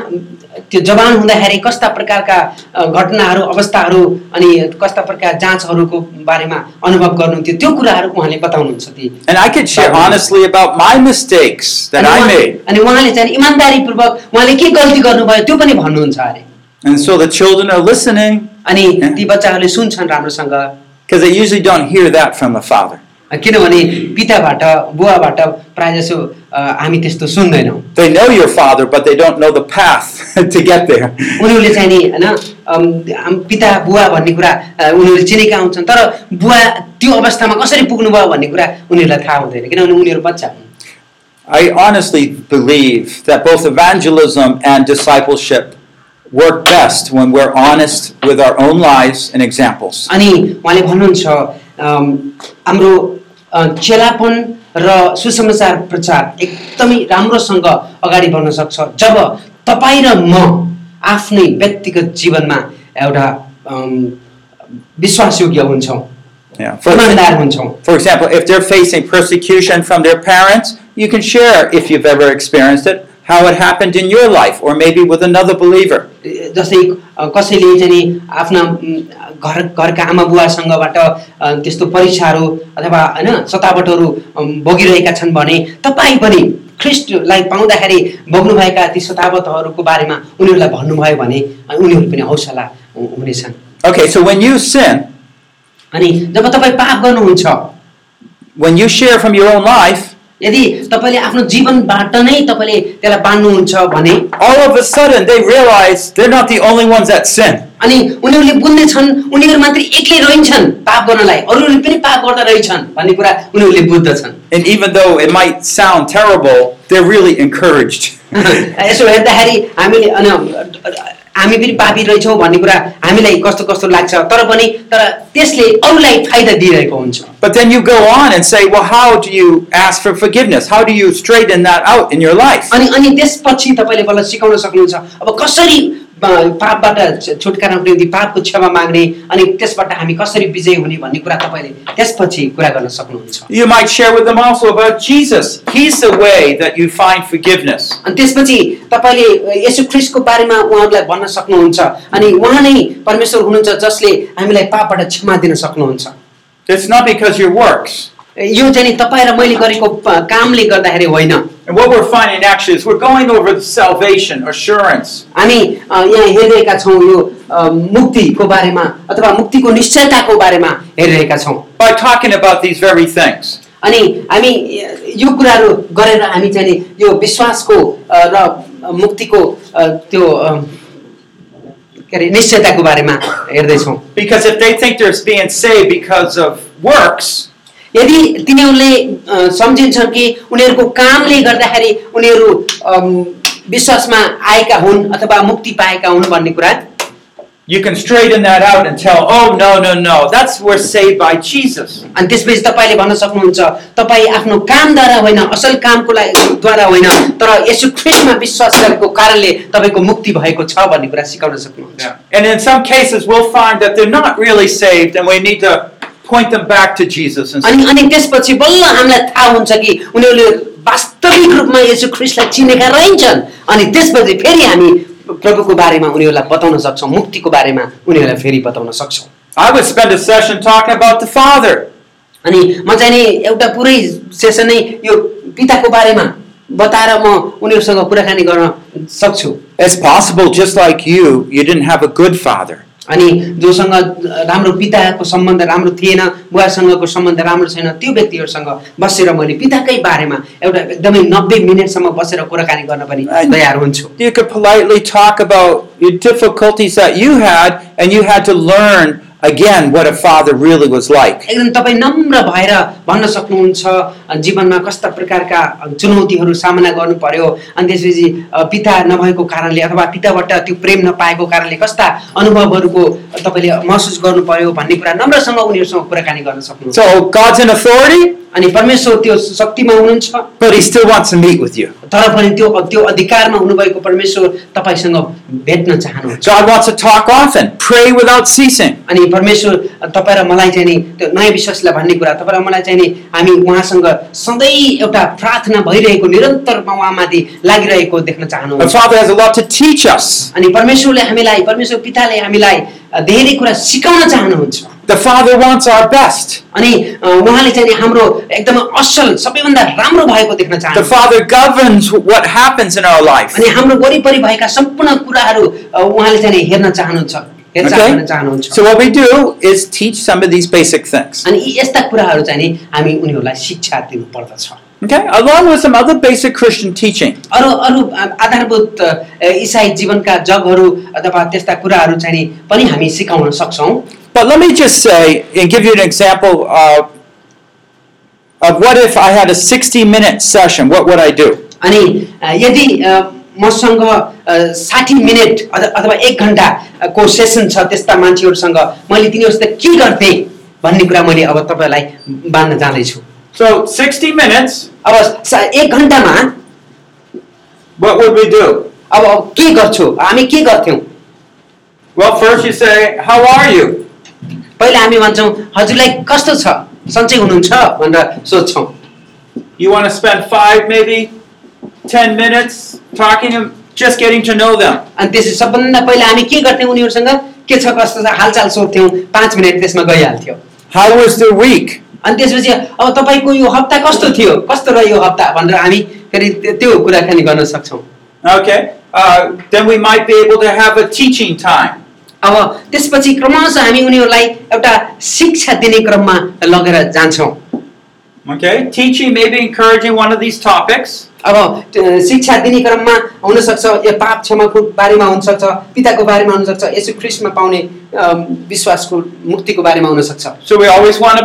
त्यो जवान हुँदाखेरि कस्ता प्रकारका अ, घटनाहरू अवस्थाहरू अनि कस्ता प्रकार जाँचहरूको बारेमा अनुभव गर्नुहुन्थ्यो त्यो कुराहरू उहाँले बताउनुहुन्छ ती And I could share honestly about my mistakes that अनि I उहाँ- made. अनि उहाँले चाहिँ इमान्दारीपूर्वक उहाँले के गल्ती गर्नुभयो त्यो पनि भन्नुहुन्छ अरे And so the children are listening अनि ती बच्चाहरूले सुन्छन् राम्रोसँग because they usually don't hear that from the father. किनभने पिताबाट बुवाबाट प्रायः जसो अ, हामी त्यस्तो सुन्दैनौँ They know your father, but they don't know the path to get there. उनीहरूले चाहिँ नि होइन अम, हाम- पिता बुवा भन्ने कुरा अ, उनीहरूले चिनेका हुन्छन् तर बुवा त्यो अवस्थामा कसरी पुग्नुभयो भन्ने कुरा उनीहरूलाई थाहा हुँदैन किनभने उनीहरू बच्चा हुन् I honestly believe that both evangelism and discipleship work best when we're honest with our own lives and examples. अनि उहाँले भन्नुहुन्छ अम, हाम्रो अ, चेलापन र सुसमाचार प्रचार एकदमै राम्रोसँग अगाडि बढ्न सक्छ जब तपाईँ र म आफ्नै व्यक्तिगत जीवनमा एउटा अम, विश्वासयोग्य हुन्छौँ Yeah. For, इमान्दार हुन्छौँ for example, if they're facing persecution from their parents, you can share if you've ever experienced it, how it happened in your life, or maybe with another believer. जस्तै अ, कसैले चाहिँ नि आफ्ना उम्, घर घरका आमा बुवासँगबाट त्यस्तो परीक्षाहरू अथवा होइन सतावटहरू भोगिरहेका छन् भने तपाईँ पनि ख्रिस्टलाई पाउँदाखेरि भोग्नुभएका ती सतावटहरूको बारेमा उनीहरूलाई भन्नुभयो भने उनीहरू पनि हौसला हुनेछन्। Okay, so when you sin, अनि जब तपाईँ पाप गर्नुहुन्छ when you share from your own life, यदि तपाईँले आफ्नो जीवनबाट नै तपाईँले त्यसलाई बाँड्नुहुन्छ भने all of a sudden they realize they're not the only ones that sin. अनि उनीहरूले बुझ्नेछन् उनीहरू मात्रै एक्लै रहन्छन् पाप गर्नलाई अरूहरूले पनि पाप गर्दा रहेछन् भन्ने कुरा उनीहरूले बुझ्दछन् And even though it might sound terrible, they're really encouraged. यसो हेर्दाखेरि हामीले अनि हामी पनि पापी रहेछौँ भन्ने कुरा हामीलाई कस्तो कस्तो लाग्छ तर पनि तर त्यसले अरूलाई फाइदा दिइरहेको हुन्छ But then you go on and say, well, how do you ask for forgiveness? How do you straighten that out in your life? अनि अनि त्यसपछि तपाईँले बल्ल सिकाउन सक्नुहुन्छ अब कसरी अ, पापबाट छु- छुटकाराको निम्ति पापको क्षमा माग्ने अनि त्यसबाट हामी कसरी विजय हुने भन्ने कुरा तपाईँले त्यसपछि कुरा गर्न सक्नुहुन्छ You might share with them also about Jesus. He's the way that you find forgiveness. अनि त्यसपछि तपाईँले यसु ख्रिस्टको बारेमा उहाँहरूलाई भन्न सक्नुहुन्छ अनि उहाँ नै परमेश्वर हुनुहुन्छ जसले हामीलाई पापबाट क्षमा दिन सक्नुहुन्छ It's not because your works. यो चाहिँ नि तपाईँ र मैले गरेको प- कामले गर्दाखेरि होइन And what we're finding actually is we're going over the salvation, assurance. हामी अ, यहाँ हेरिरहेका छौँ यो अ, मुक्तिको बारेमा अथवा मुक्तिको निश्चयताको बारेमा हेरिरहेका छौँ by talking about these very things. अनि हामी यो कुराहरू गरेर हामी चाहिँ नि यो विश्वासको अ, र मुक्तिको अ, त्यो अ, के अरे निश्चयताको बारेमा हेर्दैछौँ Because if they think they're being saved because of works, यदि तिनीहरूले सम्झिन्छन् कि उनीहरूको कामले गर्दाखेरि उनीहरू विश्वासमा आएका हुन् अथवा मुक्ति पाएका हुन् भन्ने कुरा? You can straighten that out and tell, oh, no, no, no, that's we're saved by Jesus. अनि त्यसपछि तपाईँले भन्न सक्नुहुन्छ तपाईँ आफ्नो कामद्वारा होइन असल कामको लागि द्वारा होइन तर यसो ख्रिस्टमा विश्वास गरेको कारणले तपाईँको मुक्ति भएको छ भन्ने कुरा सिकाउन सक्नुहुन्छ। And in some cases, we'll find that they're not really saved, and we need to point them back to Jesus. And say, अनि अनि त्यसपछि बल्ल हामीलाई थाहा हुन्छ कि उनीहरूले वास्तविक रूपमा यसो ख्रिस्टलाई चिनेका रहन्छन् अनि त्यसपछि फेरि हामी प्रभुको बारेमा उनीहरूलाई बताउन सक्छौँ मुक्तिको बारेमा उनीहरूलाई फेरि बताउन सक्छौँ I would spend a session talking about the Father. अनि म चाहिँ नि एउटा पुरै सेसन नै यो पिताको बारेमा बताएर म उनीहरूसँग कुराकानी गर्न सक्छु It's possible, just like you, you didn't have a good father. अनि जोसँग राम्रो पिताको सम्बन्ध राम्रो थिएन बुवासँगको सम्बन्ध राम्रो छैन त्यो व्यक्तिहरूसँग बसेर मैले पिताकै बारेमा एउटा एकदमै नब्बे मिनटसम्म बसेर कुराकानी गर्न पनि तयार हुन्छु You could politely talk about your difficulties that you had, and you had to learn again what a father really was like. एकदम तपाईँ नम्र भएर भन्न सक्नुहुन्छ जीवनमा कस्ता प्रकारका चुनौतीहरू सामना गर्नु पर्यो अनि त्यसपछि पिता नभएको कारणले अथवा पिताबाट त्यो प्रेम नपाएको कारणले कस्ता अनुभवहरूको तपाईँले महसुस गर्नु पर्यो भन्ने कुरा नम्रसँग उनीहरूसँग कुराकानी गर्न सक्नुहुन्छ So God's authority, अनि परमेश्वर त्यो शक्तिमा हुनुहुन्छ but He still wants to meet with you. तर पनि त्यो त्यो अधिकारमा हुनुभएको परमेश्वर तपाईँसँग भेट्न चाहनुहुन्छ God wants to talk often, pray without ceasing. अनि परमेश्वर तपाईँ र मलाई चाहिँ नि त्यो नयाँ विश्वासलाई भन्ने कुरा तपाईँ र मलाई चाहिँ नि हामी उहाँसँग सधैँ एउटा प्रार्थना भइरहेको निरन्तरमा उहाँमाथि लागिरहेको देख्न चाहनुहुन्छ Father has a lot to teach us. अनि परमेश्वरले हामीलाई परमेश्वर पिताले हामीलाई धेरै कुरा सिकाउन चाहनुहुन्छ The Father wants our best. अनि अ, उहाँले चाहिँ नि हाम्रो एकदमै असल सबैभन्दा राम्रो भएको देख्न The चाहनुहुन्छ Father governs what happens in our life. अनि हाम्रो वरिपरि भएका सम्पूर्ण कुराहरू अ, उहाँले चाहिँ नि हेर्न चाहनुहुन्छ हेरचाह गर्न Okay? चाहनुहुन्छ So what we do is teach some of these basic things. अनि यी यस्ता कुराहरू चाहिँ नि हामी उनीहरूलाई शिक्षा दिनु पर्दछ Okay? Along with some other basic Christian teaching. अरू अरू आधारभूत इसाई जीवनका जगहरू अथवा त्यस्ता कुराहरू चाहिँ पनि हामी सिकाउन सक्छौँ But let me just say and give you an example of, of what if I had a 60 minute session, what would I do? अनि यदि मसँग साठी मिनट अथ- अथवा एक घन्टाको सेसन छ त्यस्ता मान्छेहरूसँग मैले तिनीहरूसित के गर्थेँ भन्ने कुरा मैले अब तपाईँलाई बाँध्न जाँदैछु So 60 minutes, अब सा- एक घन्टामा what would we do? अब के गर्छु हामी के गर्थ्यौँ Well, first you say, How are you? पहिला हामी भन्छौँ हजुरलाई कस्तो छ सन्चै हुनुहुन्छ भनेर सोध्छौँ You want to spend five, maybe 10 minutes talking to just getting to know them. अनि त्यसपछि सबभन्दा पहिला हामी के गर्थ्यौँ उनीहरूसँग के छ कस्तो छ हालचाल सोध्थ्यौँ पाँच मिनट त्यसमा गइहाल्थ्यो How was the week? अनि त्यसपछि अब तपाईँको यो हप्ता कस्तो थियो कस्तो रह्यो यो हप्ता भनेर हामी फेरि त्यो- त्यो कुराकानी गर्न सक्छौँ Okay. Uh, then we might be able to have a teaching time. अब त्यसपछि क्रमशः हामी उनीहरूलाई एउटा शिक्षा दिने क्रममा लगेर जान्छौँ Okay? Teaching, maybe encouraging one of these topics. अब त्यो शिक्षा दिने क्रममा हुनसक्छ यो पाप क्षमाको बारेमा हुनसक्छ पिताको बारेमा हुनसक्छ यसो ख्रिस्टमा पाउने अम, विश्वासको मुक्तिको बारेमा हुनसक्छ So we always want to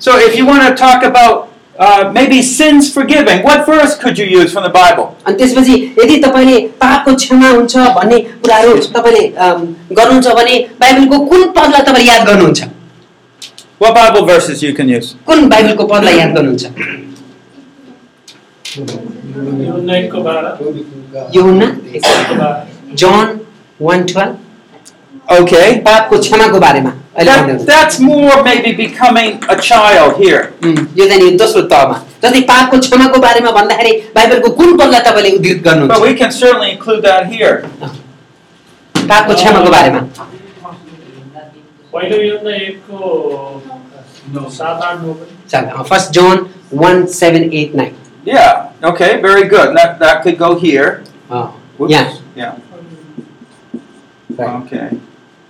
So if you want to talk about uh, maybe sins forgiving, what verse could you use from the Bible? अनि त्यसपछि यदि तपाईँले पापको क्षमा हुन्छ भन्ने कुराहरू तपाईँले अम, गर्नुहुन्छ भने बाइबलको कुन पदलाई तपाईँले याद गर्नुहुन्छ What Bible verses you can use? कुन बाइबलको पदलाई याद गर्नुहुन्छ युनाइटको बाह्र युहन्ना एकको बाह्र जन वान ट्वेल्भ Okay. पापको क्षमाको बारेमा अहिले भन्दै That, हुनुहुन्छ। that's more maybe becoming a child here. उम्, यो चाहिँ नि दोस्रो तहमा जस्तै पापको क्षमाको बारेमा भन्दाखेरि बाइबलको कुन पदलाई तपाईँले उद्धृत But गर्नुहुन्छ we can certainly include that here. पापको क्षमाको बारेमा पहिलो योजना एकको सात आठ नौ पनि चल first zone one seven eight nine Yeah. Okay. Very good. That that could go here. Whoops. यहाँ Yeah. Right. Okay.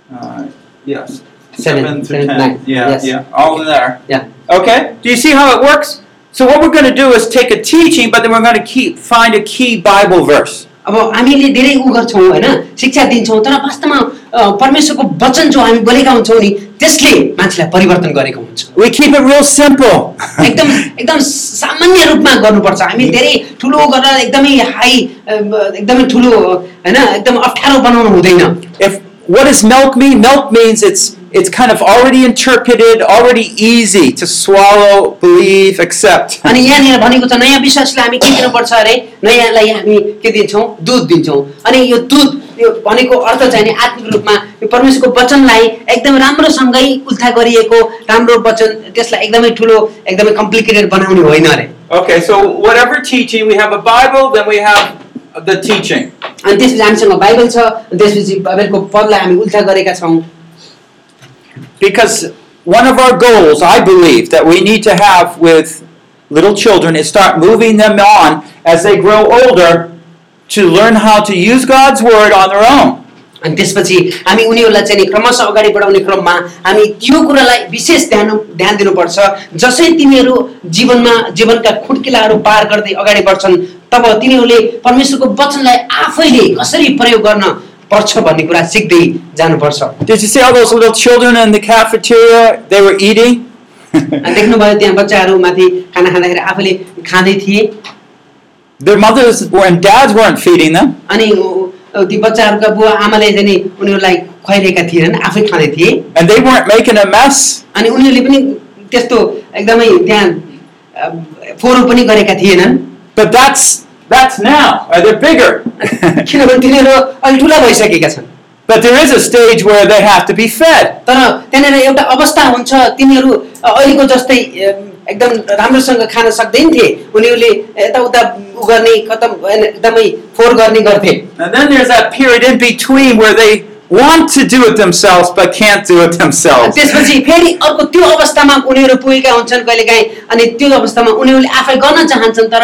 Uh, yes. Seven, through seven, ten. nine. Yeah. Yes. Yeah. All in there. Yeah. Okay. Do you see how it works? So what we're going to do is take a teaching, but then we're going to keep find a key Bible verse. अब हामीले धेरै उ गर्छौँ होइन शिक्षा दिन्छौँ तर वास्तवमा अ, परमेश्वरको वचन जो हामी बोलेका हुन्छौँ नि त्यसले मान्छेलाई परिवर्तन गरेको हुन्छ We keep it real simple. एकदम एकदम सामान्य रूपमा गर्नुपर्छ हामी धेरै ठुलो गरेर एकदमै हाई एकदमै ठुलो होइन एकदम अप्ठ्यारो बनाउनु हुँदैन if what does milk mean? Milk means it's it's kind of already interpreted, already easy to swallow, believe, accept. अनि यहाँनिर भनेको छ नयाँ विश्वासलाई हामी के दिनुपर्छ अरे नयाँलाई हामी के दिन्छौँ दुध दिन्छौँ अनि यो दुध यो भनेको अर्थ चाहिँ नि आत्मिक रूपमा यो परमेश्वरको वचनलाई एकदम राम्रोसँगै उल्था गरिएको राम्रो वचन त्यसलाई एकदमै ठुलो एकदमै कम्प्लिकेटेड बनाउने होइन अरे Okay, so whatever teaching, we have a Bible, then we have the teaching. अनि त्यसपछि हामीसँग बाइबल छ अनि त्यसपछि बाइबलको पदलाई हामी उल्था गरेका छौँ Because one of our goals, I believe, that we need to have with little children is start moving them on as they grow older to learn how to use God's Word on their own. अनि त्यसपछि हामी उनीहरूलाई चाहिँ नि क्रमशः अगाडि बढाउने क्रममा हामी त्यो कुरालाई विशेष ध्यान ध्यान दिनुपर्छ जसै तिनीहरू जीवनमा जीवनका खुड्किलाहरू पार गर्दै अगाडि बढ्छन् तब तिनीहरूले परमेश्वरको वचनलाई आफैले कसरी प्रयोग गर्न पर्छ भन्ने कुरा सिक्दै जानुपर्छ Did you see all those little children in the cafeteria? They were eating. अनि देख्नुभयो त्यहाँ बच्चाहरू माथि खाना खाँदाखेरि आफूले खाँदै थिए Their mothers were, and dads weren't feeding them. अनि उ- उ- ती बच्चाहरूका बुवा आमाले चाहिँ नि उनीहरूलाई खुवाइरहेका थिएनन् आफै खाँदै थिए And they weren't making a mess. अनि उनीहरूले पनि त्यस्तो एकदमै त्यहाँ अ, फोहोर पनि गरेका थिएनन् But that's that's now. Uh, they're bigger. किनभने तिनीहरू अलि ठुला भइसकेका छन् but there is a stage where they have to be fed. तर त्यहाँनिर एउटा अवस्था हुन्छ तिनीहरू अ, अहिलेको जस्तै अम, एकदम राम्रोसँग खान सक्दैन थिए उनीहरूले यताउता उ गर्ने खतम एकदमै फोहोर गर्ने गर्थे And then there's that period in between where they want to do it themselves but can't do it themselves. त्यसपछि फेरि अर्को त्यो अवस्थामा उनीहरू पुगेका हुन्छन् कहिलेकाहीँ अनि त्यो अवस्थामा उनीहरूले आफै गर्न चाहन्छन् तर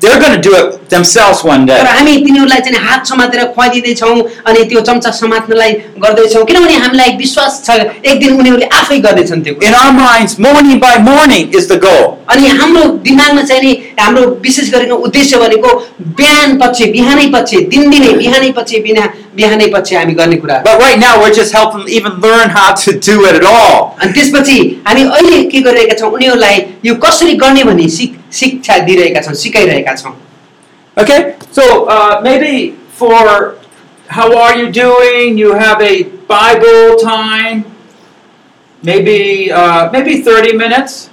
They're going to do it themselves one तर day. हामी तिनीहरूलाई चाहिँ हात समातेर खुवाइदिँदैछौँ अनि त्यो चम्चा समात्नलाई गर्दैछौँ किनभने हामीलाई विश्वास छ एक दिन उनीहरूले आफै गर्दैछन् त्यो। In our minds, morning by morning is the goal. अनि हाम्रो दिमागमा चाहिँ नि हाम्रो विशेष गरेको उद्देश्य भनेको बिहान पछि बिहानै पछि दिनदिनै बिहानै पछि बिना बिहानै पछि हामी गर्ने कुरा But right now, we're just helping them even learn how to do it at all. अनि त्यसपछि हामी अहिले के गरिरहेका छौँ उनीहरूलाई यो कसरी गर्ने भन्ने सिक शिक्षा दिइरहेका छौँ सिकाइरहेका छौँ Okay, so uh, maybe for how are you doing? You have a Bible time, maybe uh, maybe 30 minutes.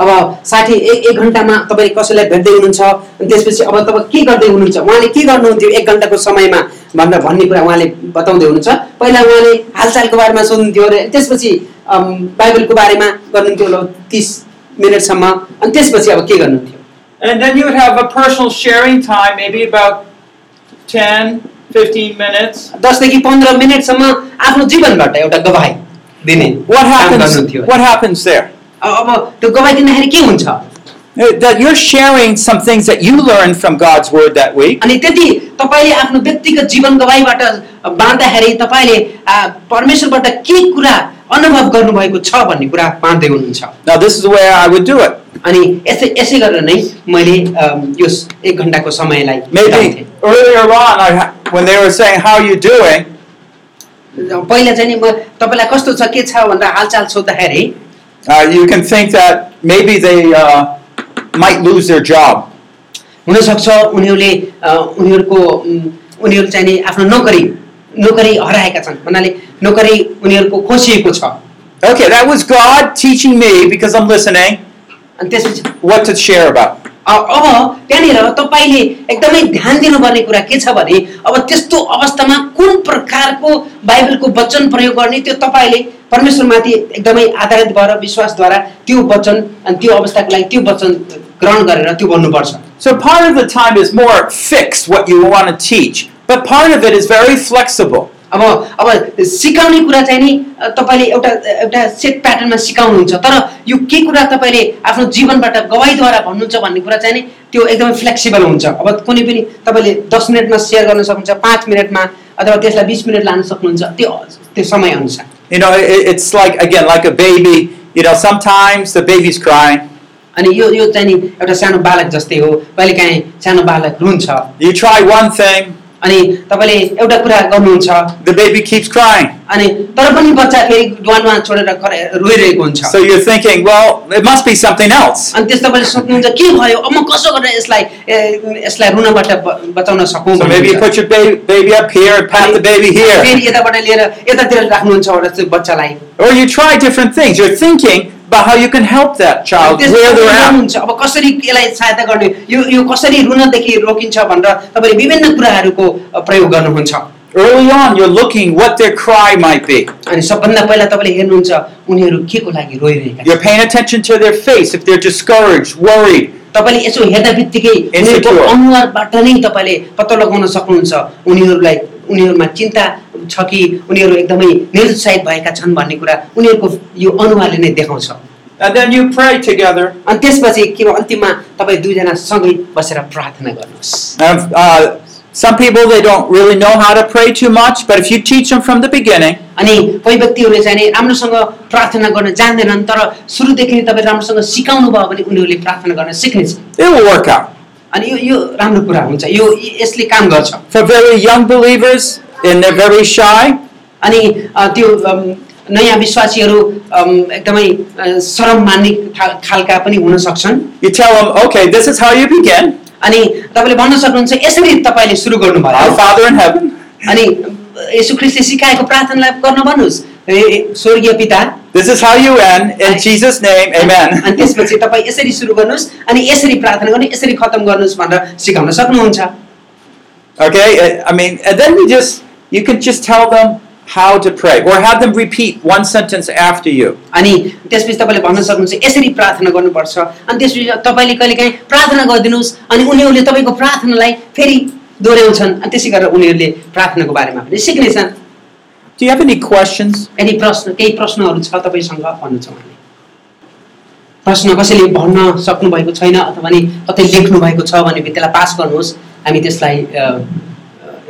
अब साठी एक एक घन्टामा तपाईँ कसैलाई भेट्दै हुनुहुन्छ अनि त्यसपछि अब तपाईँ के गर्दै हुनुहुन्छ उहाँले के गर्नुहुन्थ्यो एक घन्टाको समयमा भनेर भन्ने कुरा उहाँले बताउँदै हुनुहुन्छ पहिला उहाँले हालचालको बारेमा सोध्नुहुन्थ्यो अरे त्यसपछि बाइबलको बारेमा गर्नुहुन्थ्यो ल तिस मिनटसम्म अनि त्यसपछि अब के गर्नुहुन्थ्यो And then you would have a personal sharing time, maybe about 10, 15 minutes. दसदेखि पन्ध्र मिनटसम्म आफ्नो जीवनबाट एउटा गवाई दिने What happens? What happens there? अब त्यो गवाई दिँदाखेरि के हुन्छ That you're sharing some things that you learned from God's Word that week. अनि त्यति तपाईँले आफ्नो व्यक्तिगत जीवन गवाईबाट बाँड्दाखेरि तपाईँले आ, परमेश्वरबाट के कुरा अनुभव गर्नुभएको छ भन्ने कुरा बाँड्दै हुनुहुन्छ Now, this is the way I would do it. अनि यसै यसै गरेर नै मैले अम, यो एक घन्टाको समयलाई बिताउँथेँ। Maybe earlier on, I, ha- when they were saying, How are you doing? पहिला चाहिँ नि म तपाईँलाई कस्तो छ के छ भनेर हालचाल सोद्धाखेरि Uh, you can think that maybe they uh, might lose their job. हुनसक्छ उनीहरूले अ, उनीहरूको उम्, उनीहरू चाहिँ नि आफ्नो नोकरी नोकरी हराएका छन् भन्नाले नोकरी उनीहरूको खोसिएको छ Okay, that was God teaching me because I'm listening अनि त्यसपछि what to share about. अब त्यहाँनिर तपाईँले एकदमै ध्यान दिनुपर्ने कुरा के छ भने अब त्यस्तो अवस्थामा कुन प्रकारको बाइबलको वचन प्रयोग गर्ने त्यो तपाईँले परमेश्वरमाथि एकदमै आधारित भएर विश्वासद्वारा त्यो वचन अनि त्यो अवस्थाको लागि त्यो वचन ग्रहण गरेर त्यो भन्नुपर्छ So part of the time is more fixed what you want to teach, but part of it is. अब अब सिकाउने कुरा चाहिँ नि तपाईँले एउटा एउटा सेट प्याटर्नमा सिकाउनुहुन्छ तर यो के कुरा तपाईँले आफ्नो जीवनबाट गवाईद्वारा भन्नुहुन्छ भन्ने कुरा चाहिँ नि त्यो एकदमै फ्लेक्सिबल हुन्छ अब कुनै पनि तपाईँले दस मिनटमा सेयर गर्न सक्नुहुन्छ पाँच मिनटमा अथवा त्यसलाई बिस मिनट लान सक्नुहुन्छ त्यो त्यो समयअनुसार You know, it, it's like, again, like a baby. You know, sometimes the baby's crying. अनि यो यो चाहिँ नि एउटा सानो बालक जस्तै हो कहिलेकाहीँ सानो बालक रुन्छ You try one thing, अनि तपाईँले एउटा कुरा गर्नुहुन्छ the baby keeps crying. अनि तर पनि बच्चा फेरि ड्वानमा छोडेर रोइरहेको हुन्छ So you're thinking, well, it must be something else. अनि त्यस तपाईँले सोध्नुहुन्छ के भयो अब म कसो गरेर यसलाई यसलाई रुनबाट बचाउन सकौँ So maybe you put your ba- baby up here and pat the baby here. फेरि यताबाट लिएर यतातिर राख्नुहुन्छ एउटा त्यो बच्चालाई Or you try different things. You're thinking about how you can help that child where they're at. अब कसरी यसलाई सहायता गर्ने यो यो कसरी रुनदेखि रोकिन्छ भनेर तपाईँले विभिन्न कुराहरूको प्रयोग गर्नुहुन्छ Early on, you're looking what their cry might be. अनि सबभन्दा पहिला तपाईँले हेर्नुहुन्छ उनीहरू के को लागि रोइरहेका You're paying attention to their face if they're discouraged, worried. तपाईँले यसो हेर्दा बित्तिकै उनीहरूको Insecure. अनुहारबाट नै तपाईँले पत्तो लगाउन सक्नुहुन्छ उनीहरूलाई उनीहरूमा चिन्ता छ कि उनीहरू एकदमै निरुत्साहित भएका छन् भन्ने कुरा उनीहरूको यो अनुहारले नै देखाउँछ And then you pray together. अनि त्यसपछि के भयो अन्तिममा तपाईँ दुईजना सँगै बसेर प्रार्थना गर्नुहोस् And, uh, some people, they don't really know how to pray too much, but if you teach them from the beginning, अनि कोही व्यक्तिहरूले चाहिँ नि राम्रोसँग प्रार्थना गर्न जान्दैनन् तर सुरुदेखि नै तपाईँ राम्रोसँग सिकाउनु भयो भने उनीहरूले प्रार्थना गर्न सिक्नेछ it will work out. अनि यो यो राम्रो कुरा हुन्छ यो यसले काम गर्छ For very young believers, and they're very shy, अनि अ, त्यो अम, नयाँ विश्वासीहरू अम, एकदमै अ, सरम मान्ने खा- खालका पनि हुन सक्छन् you tell them, okay, this is how you begin. अनि तपाईँले भन्न सक्नुहुन्छ यसरी तपाईँले सुरु गर्नुभयो। अनि यसु ख्रिस्टले सिकाएको प्रार्थनालाई गर्न भन्नुहोस्। स्वर्गीय पिता। This is how you end. In Jesus' name, amen. अनि त्यसपछि तपाईँ यसरी सुरु गर्नुहोस् अनि यसरी प्रार्थना गर्नु यसरी खतम गर्नुहोस् भनेर सिकाउन सक्नुहुन्छ। Okay, I mean, and then you just, you can just tell them how to pray, or have them repeat one sentence after you. अनि त्यसपछि तपाईँले भन्न सक्नुहुन्छ यसरी प्रार्थना गर्नुपर्छ। अनि त्यसपछि तपाईँले कहिलेकाहीँ प्रार्थना गरिदिनुहोस् अनि उनीहरूले तपाईँको प्रार्थनालाई फेरि दोहोऱ्याउँछन्। अनि त्यसै गरेर उनीहरूले प्रार्थनाको बारेमा पनि सिक्नेछन्। Do you have any questions? यदि प्रश्न केही प्रश्नहरू छ तपाईँसँग भन्नु छ भने? प्रश्न कसैले भन्न सक्नुभएको छैन अथवा नि कतै लेख्नु भएको छ भने त्यसलाई पास गर्नुहोस्। हामी त्यसलाई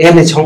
हेर्नेछौँ।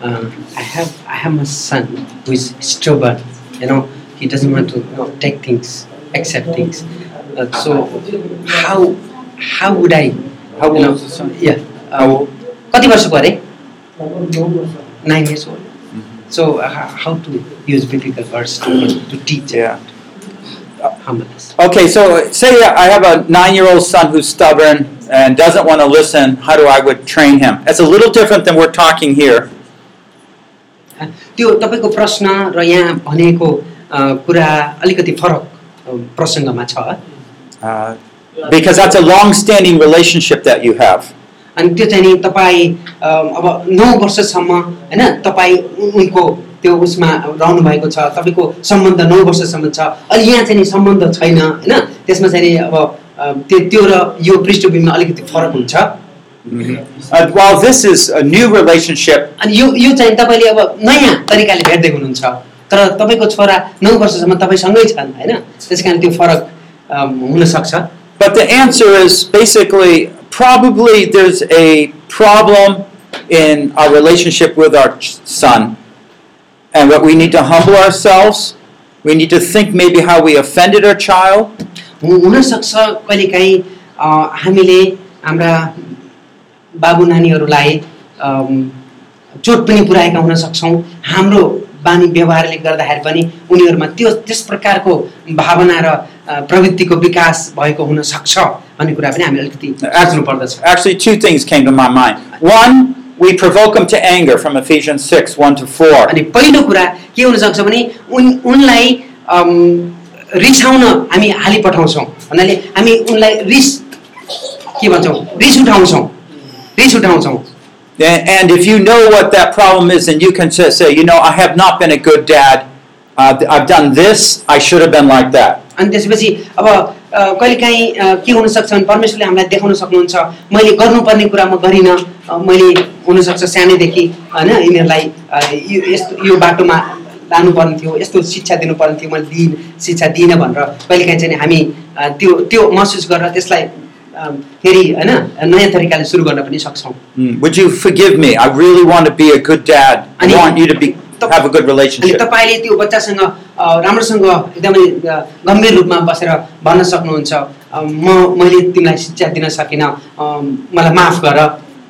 So he's asking, uh, I have I have a son who is stubborn. You know, he doesn't want to you know, take things, accept things. Uh, so how how would I? How you old know, is the son? Yeah. How Uh, old? कति वर्षको अरे लगभग नौ वर्ष nine years old. So uh, ho- how to use biblical verse to, to teach Yeah. humbleness? Okay, so say I have a nine-year-old son who's stubborn and doesn't want to listen. How do I would train him? That's a little different than we're talking here. त्यो तपाईँको प्रश्न र यहाँ भनेको कुरा अलिकति फरक प्रसङ्गमा छ। because that's a long-standing relationship that you have. अनि त्यो चाहिँ नि तपाईँ अब नौ वर्षसम्म होइन तपाईँ उनको त्यो उसमा रहनु भएको छ तपाईँको सम्बन्ध नौ वर्षसम्म छ। अहिले यहाँ चाहिँ नि सम्बन्ध छैन होइन। त्यसमा चाहिँ नि अब त्यो र यो पृष्ठभूमिमा अलिकति फरक हुन्छ। Uh, while this is a new relationship, अनि यो यो चाहिँ तपाईँले अब नयाँ तरिकाले भेट्दै हुनुहुन्छ तर तपाईँको छोरा नौ वर्षसम्म तपाईँसँगै छन् होइन त्यस कारण त्यो फरक अम, हुनसक्छ but the answer is basically probably there's a problem in our relationship with our ch- son, and what we need to humble ourselves. We need to think maybe how we offended our child. Who- हुनसक्छ कहिलेकाहीँ अ, हामीले हाम्रा बाबु नानीहरूलाई चोट पनि पुर्याएका हुन सक्छौँ। हाम्रो बानी व्यवहारले गर्दाखेरि पनि उनीहरूमा त्यो त्यस प्रकारको भावना र प्रवृत्तिको विकास भएको हुनसक्छ भन्ने कुरा पनि हामी अलिकति सोच्नु पर्दछ। Actually, two things came to my mind. One, we provoke them to anger from Ephesians 6 1 to 4. अनि पहिलो कुरा के हुनसक्छ भने उन उनलाई रिसाउन हामी हालिपठाउँछौँ। भन्नाले हामी उनलाई रिस के भन्छौँ? रिस उठाउँछौँ। रिस उठाउँछौँ And and if you know what that problem is, and you can say, say, you know, I have not been a good dad. Uh, I've done this. I should have been like that. अनि त्यसपछि अब अ, कहिलेकाहीँ अ, के हुनसक्छ भने परमेश्वरले हामीलाई देखाउन सक्नुहुन्छ मैले गर्नुपर्ने कुरा म गरिनँ अ, मैले हुनसक्छ सानैदेखि होइन यिनीहरूलाई अ, यो यस्तो यो बाटोमा लानुपर्ने थियो यस्तो शिक्षा दिनुपर्ने थियो मैले दिइनँ शिक्षा दिइनँ भनेर कहिलेकाहीँ चाहिँ नि हामी अ, त्यो त्यो महसुस गरेर त्यसलाई अ, फेरि होइन नयाँ तरिकाले सुरु गर्न पनि सक्छौँ Mm. Would you forgive me? I really want to be a good dad. I Ani- want you to be have a good अनि relationship. तपाईँले त्यो बच्चासँग अ, राम्रोसँग एकदमै अ, गम्भीर रूपमा बसेर भन्न सक्नुहुन्छ अ, म मैले तिमीलाई शिक्षा दिन सकिनँ अ, मलाई माफ गर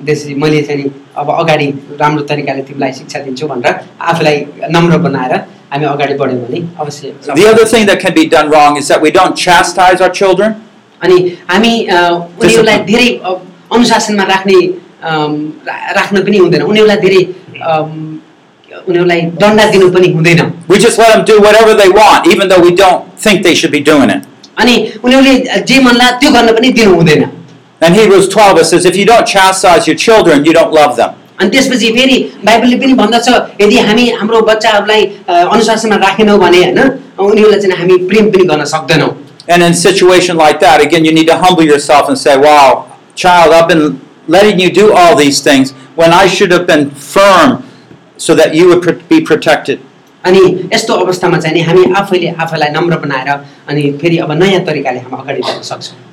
त्यसपछि मैले चाहिँ नि अब अगाडि राम्रो तरिकाले तिमीलाई शिक्षा दिन्छु भनेर आफूलाई नम्र बनाएर हामी अगाडि बढ्यौँ भने अवश्य The other thing that can be done wrong is that we don't chastise our children. अनि हामी अ, उनीहरूलाई धेरै अ, अनुशासनमा राख्ने अम, रा- राख्न पनि हुँदैन उनीहरूलाई धेरै अम, उनीहरूलाई दण्ड दिनु पनि हुँदैन We just let them do whatever they want, even though we don't think they should be doing it. अनि उनीहरूले जे मन लाग्यो त्यो गर्न पनि दिनु हुँदैन And Hebrews 12 it says, if you don't chastise your children, you don't love them. अनि त्यसपछि फेरि बाइबलले पनि भन्दछ यदि हामी हाम्रो बच्चाहरूलाई अ, अनुशासनमा राखेनौँ भने होइन उनीहरूलाई चाहिँ हामी प्रेम पनि गर्न सक्दैनौँ And in a situation like that, again, you need to humble yourself and say, wow, child, I've been letting you do all these things when I should have been firm so that you would pr- be protected. अनि यस्तो अवस्थामा चाहिँ नि हामी आफैले आफैलाई नम्र बनाएर अनि फेरि अब नयाँ तरिकाले हामी अगाडि बढ्न सक्छौँ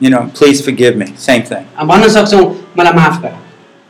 You know, please forgive me. Same thing. अ, भन्न सक्छौँ मलाई माफ गर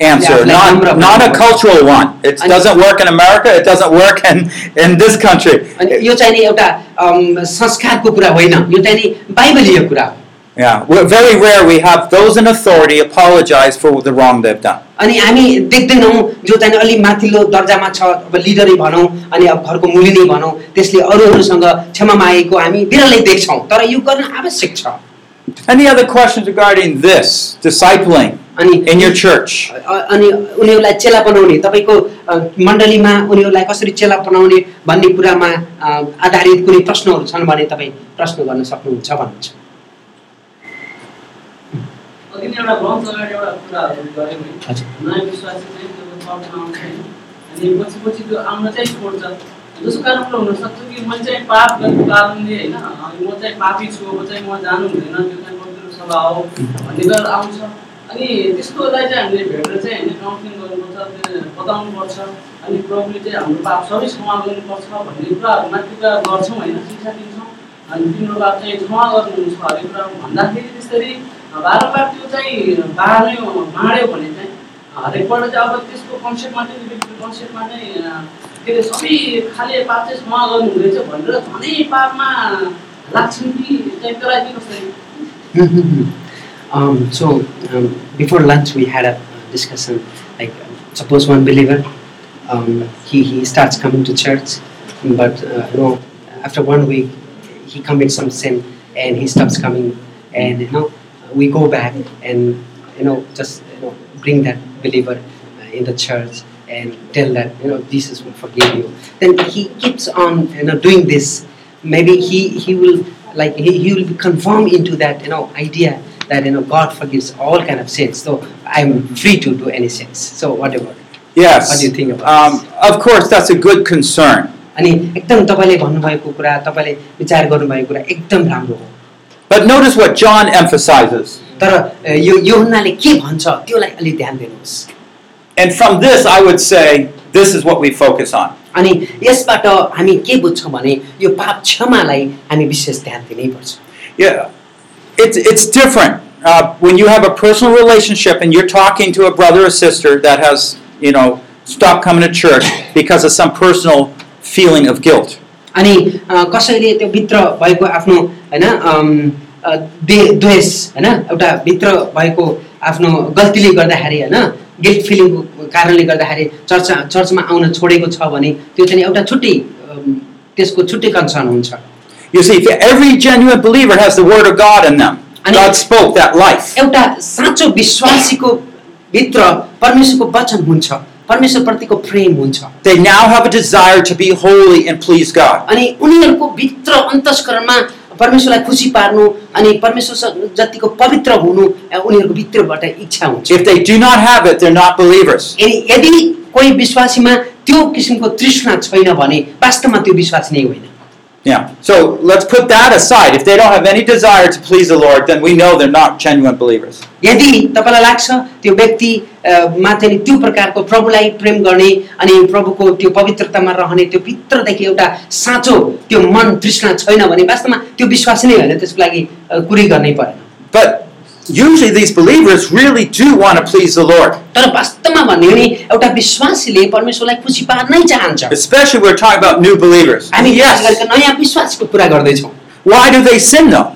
answer, Yeah, like not, number- not a cultural one. It And- doesn't work in America, it doesn't work in, in this country. अनि यो चाहिँ नि एउटा अम, संस्कारको कुरा होइन यो चाहिँ नि बाइबलीय कुरा हो Yeah, we're very rare we have those in authority apologize for the wrong they've done. अनि हामी देख्दैनौँ जो चाहिँ नि अलिक माथिल्लो दर्जामा छ अब लिडरै भनौँ अनि अब घरको मुली नै भनौँ त्यसले अरूहरूसँग क्षमा मागेको हामी बिरलै देख्छौँ तर यो गर्न आवश्यक छ Any other questions regarding this, discipling अनि in your church? अनि उनीहरूलाई चेला बनाउने तपाईँको मण्डलीमा उनीहरूलाई कसरी चेला बनाउने भन्ने कुरामा आधारित कुनै प्रश्नहरू छन् भने तपाईँ प्रश्न गर्न सक्नुहुन्छ भन्नुहुन्छ अघि नै एउटा ग्रन्थ अगाडि एउटा कुराहरू गऱ्यौँ है हजुर नयाँ विश्वासी चाहिँ त्यो चर्चमा आउँछ होइन अनि पछि पछि त्यो आउन चाहिँ छोड्छ जसको कारणले हुनसक्छ कि मैले चाहिँ पाप गरेको कारणले होइन। म चाहिँ पापी छु अब चाहिँ म जानु हुँदैन त्यो चाहिँ पवित्र सभा हो भन्ने गरेर आउँछ। अनि त्यस्तोलाई चाहिँ हामीले भेटेर चाहिँ हामीले काउन्सिलिङ गर्नुपर्छ बताउनुपर्छ। अनि प्रभुले चाहिँ हाम्रो पाप सबै क्षमा गर्नुपर्छ भन्ने कुराहरूमाथि कुरा गर्छौँ होइन शिक्षा दिन्छौँ। अनि तिम्रो पाप चाहिँ क्षमा गर्नुहुन्छ हरेक कुरा भन्दाखेरि त्यसरी बारम्बार त्यो चाहिँ बाँड्यो बाँड्यो भने चाहिँ। हरेकपल्ट चाहिँ अब त्यसको कन्सेप्टमा चाहिँ व्यक्तिको कन्सेप्टमा चाहिँ अँ, के अरे सबै खाले पाप चाहिँ क्षमा गर्नु हुँदैछ भनेर झनै पापमा लाग्छन् कि चाहिँ त्यसलाई चाहिँ कसरी Um, so um, before lunch we had a discussion like suppose one believer um, he, he starts coming to church but uh, you know after one week he commits some sin and he stops coming and you know we go back and you know just you know bring that believer uh, in the church and tell that you know Jesus will forgive you then he keeps on you know doing this maybe he he will like he, he will be conformed into that you know idea that you know God forgives all kind of sins. So I'm free to do any sins. So whatever. Yes. What do you think about Um, of course, that's a good concern. अनि एकदम तपाईँले भन्नुभएको कुरा तपाईँले विचार गर्नुभएको कुरा एकदम राम्रो हो But notice what John emphasizes. तर अ, यो यो हुनाले के भन्छ त्यसलाई अलिक ध्यान दिनुहोस् And from this, I would say this is what we focus on. अनि यसबाट हामी के बुझ्छौँ भने यो पाप क्षमालाई हामी विशेष ध्यान दिनैपर्छ Yeah, it's, it's different. Uh, when you have a personal relationship and you're talking to a brother or sister that has, you know, stopped coming to church because of some personal feeling of guilt. अनि अ, कसैले त्यो भित्र भएको आफ्नो होइन अम, अ, दे- द्वेष होइन एउटा भित्र भएको आफ्नो गल्तीले गर्दाखेरि होइन गिल्ट फिलिङको कारणले गर्दाखेरि चर्च चर्चमा आउन छोडेको छ भने त्यो चाहिँ एउटा छुट्टै त्यसको छुट्टै कन्सर्न हुन्छ You see, every genuine believer has the Word of God in them. And God spoke that life. एउटा साँचो विश्वासीको भित्र परमेश्वरको वचन हुन्छ परमेश्वरप्रतिको प्रेम हुन्छ They now have a desire to be holy and please God. अनि उनीहरूको भित्र अन्तस्करणमा परमेश्वरलाई खुसी पार्नु अनि परमेश्वर जतिको पवित्र हुनु उनीहरूको भित्रबाट इच्छा हुन्छ If they do not have it, they're not believers. यदि यदि कोही विश्वासीमा त्यो किसिमको तृष्णा छैन भने वास्तवमा त्यो विश्वासी नै होइन Yeah. So let's put that aside. If they don't have any desire to please the Lord, then we know they're not genuine believers. यदि तपाईँलाई लाग्छ त्यो व्यक्ति अ, मा चाहिँ नि त्यो प्रकारको प्रभुलाई प्रेम गर्ने अनि प्रभुको त्यो पवित्रतामा रहने त्यो भित्रदेखि एउटा साँचो त्यो मन तृष्णा छैन भने वास्तवमा त्यो विश्वास नै होइन त्यसको लागि अ, कुरै गर्नै परेन But usually these believers really do want to please the Lord. तर वास्तवमा भन्यो भने एउटा विश्वासीले परमेश्वरलाई खुसी पार्नै चाहन्छ Especially we're talking about new believers. हामी विशेष Yes. गरेर नयाँ विश्वासको कुरा गर्दैछौँ Why do they sin though?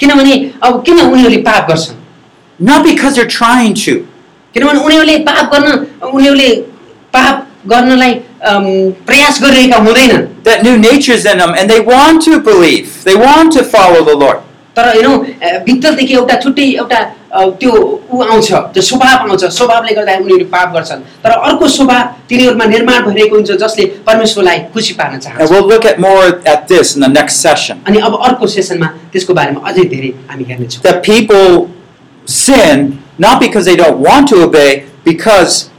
किनभने अब किन उनीहरूले पाप गर्छन् Not because they're trying to. किनभने उनीहरूले पाप गर्न उनीहरूले पाप गर्नलाई अम, प्रयास गरिरहेका हुँदैनन् That new nature's in them and they want to believe. They want to follow the Lord. तर हेरौँ भित्रदेखि एउटा छुट्टै एउटा त्यो ऊ आउँछ त्यो स्वभाव आउँछ स्वभावले गर्दा उनीहरू पाप गर्छन् तर अर्को स्वभाव तिनीहरूमा निर्माण भइरहेको हुन्छ जसले परमेश्वरलाई खुसी पार्न चाहन्छ we'll look at more at this in the next session. अनि अब अर्को सेसनमा त्यसको बारेमा अझै धेरै हामी हेर्नेछौँ That people sin not because they don't want to obey, because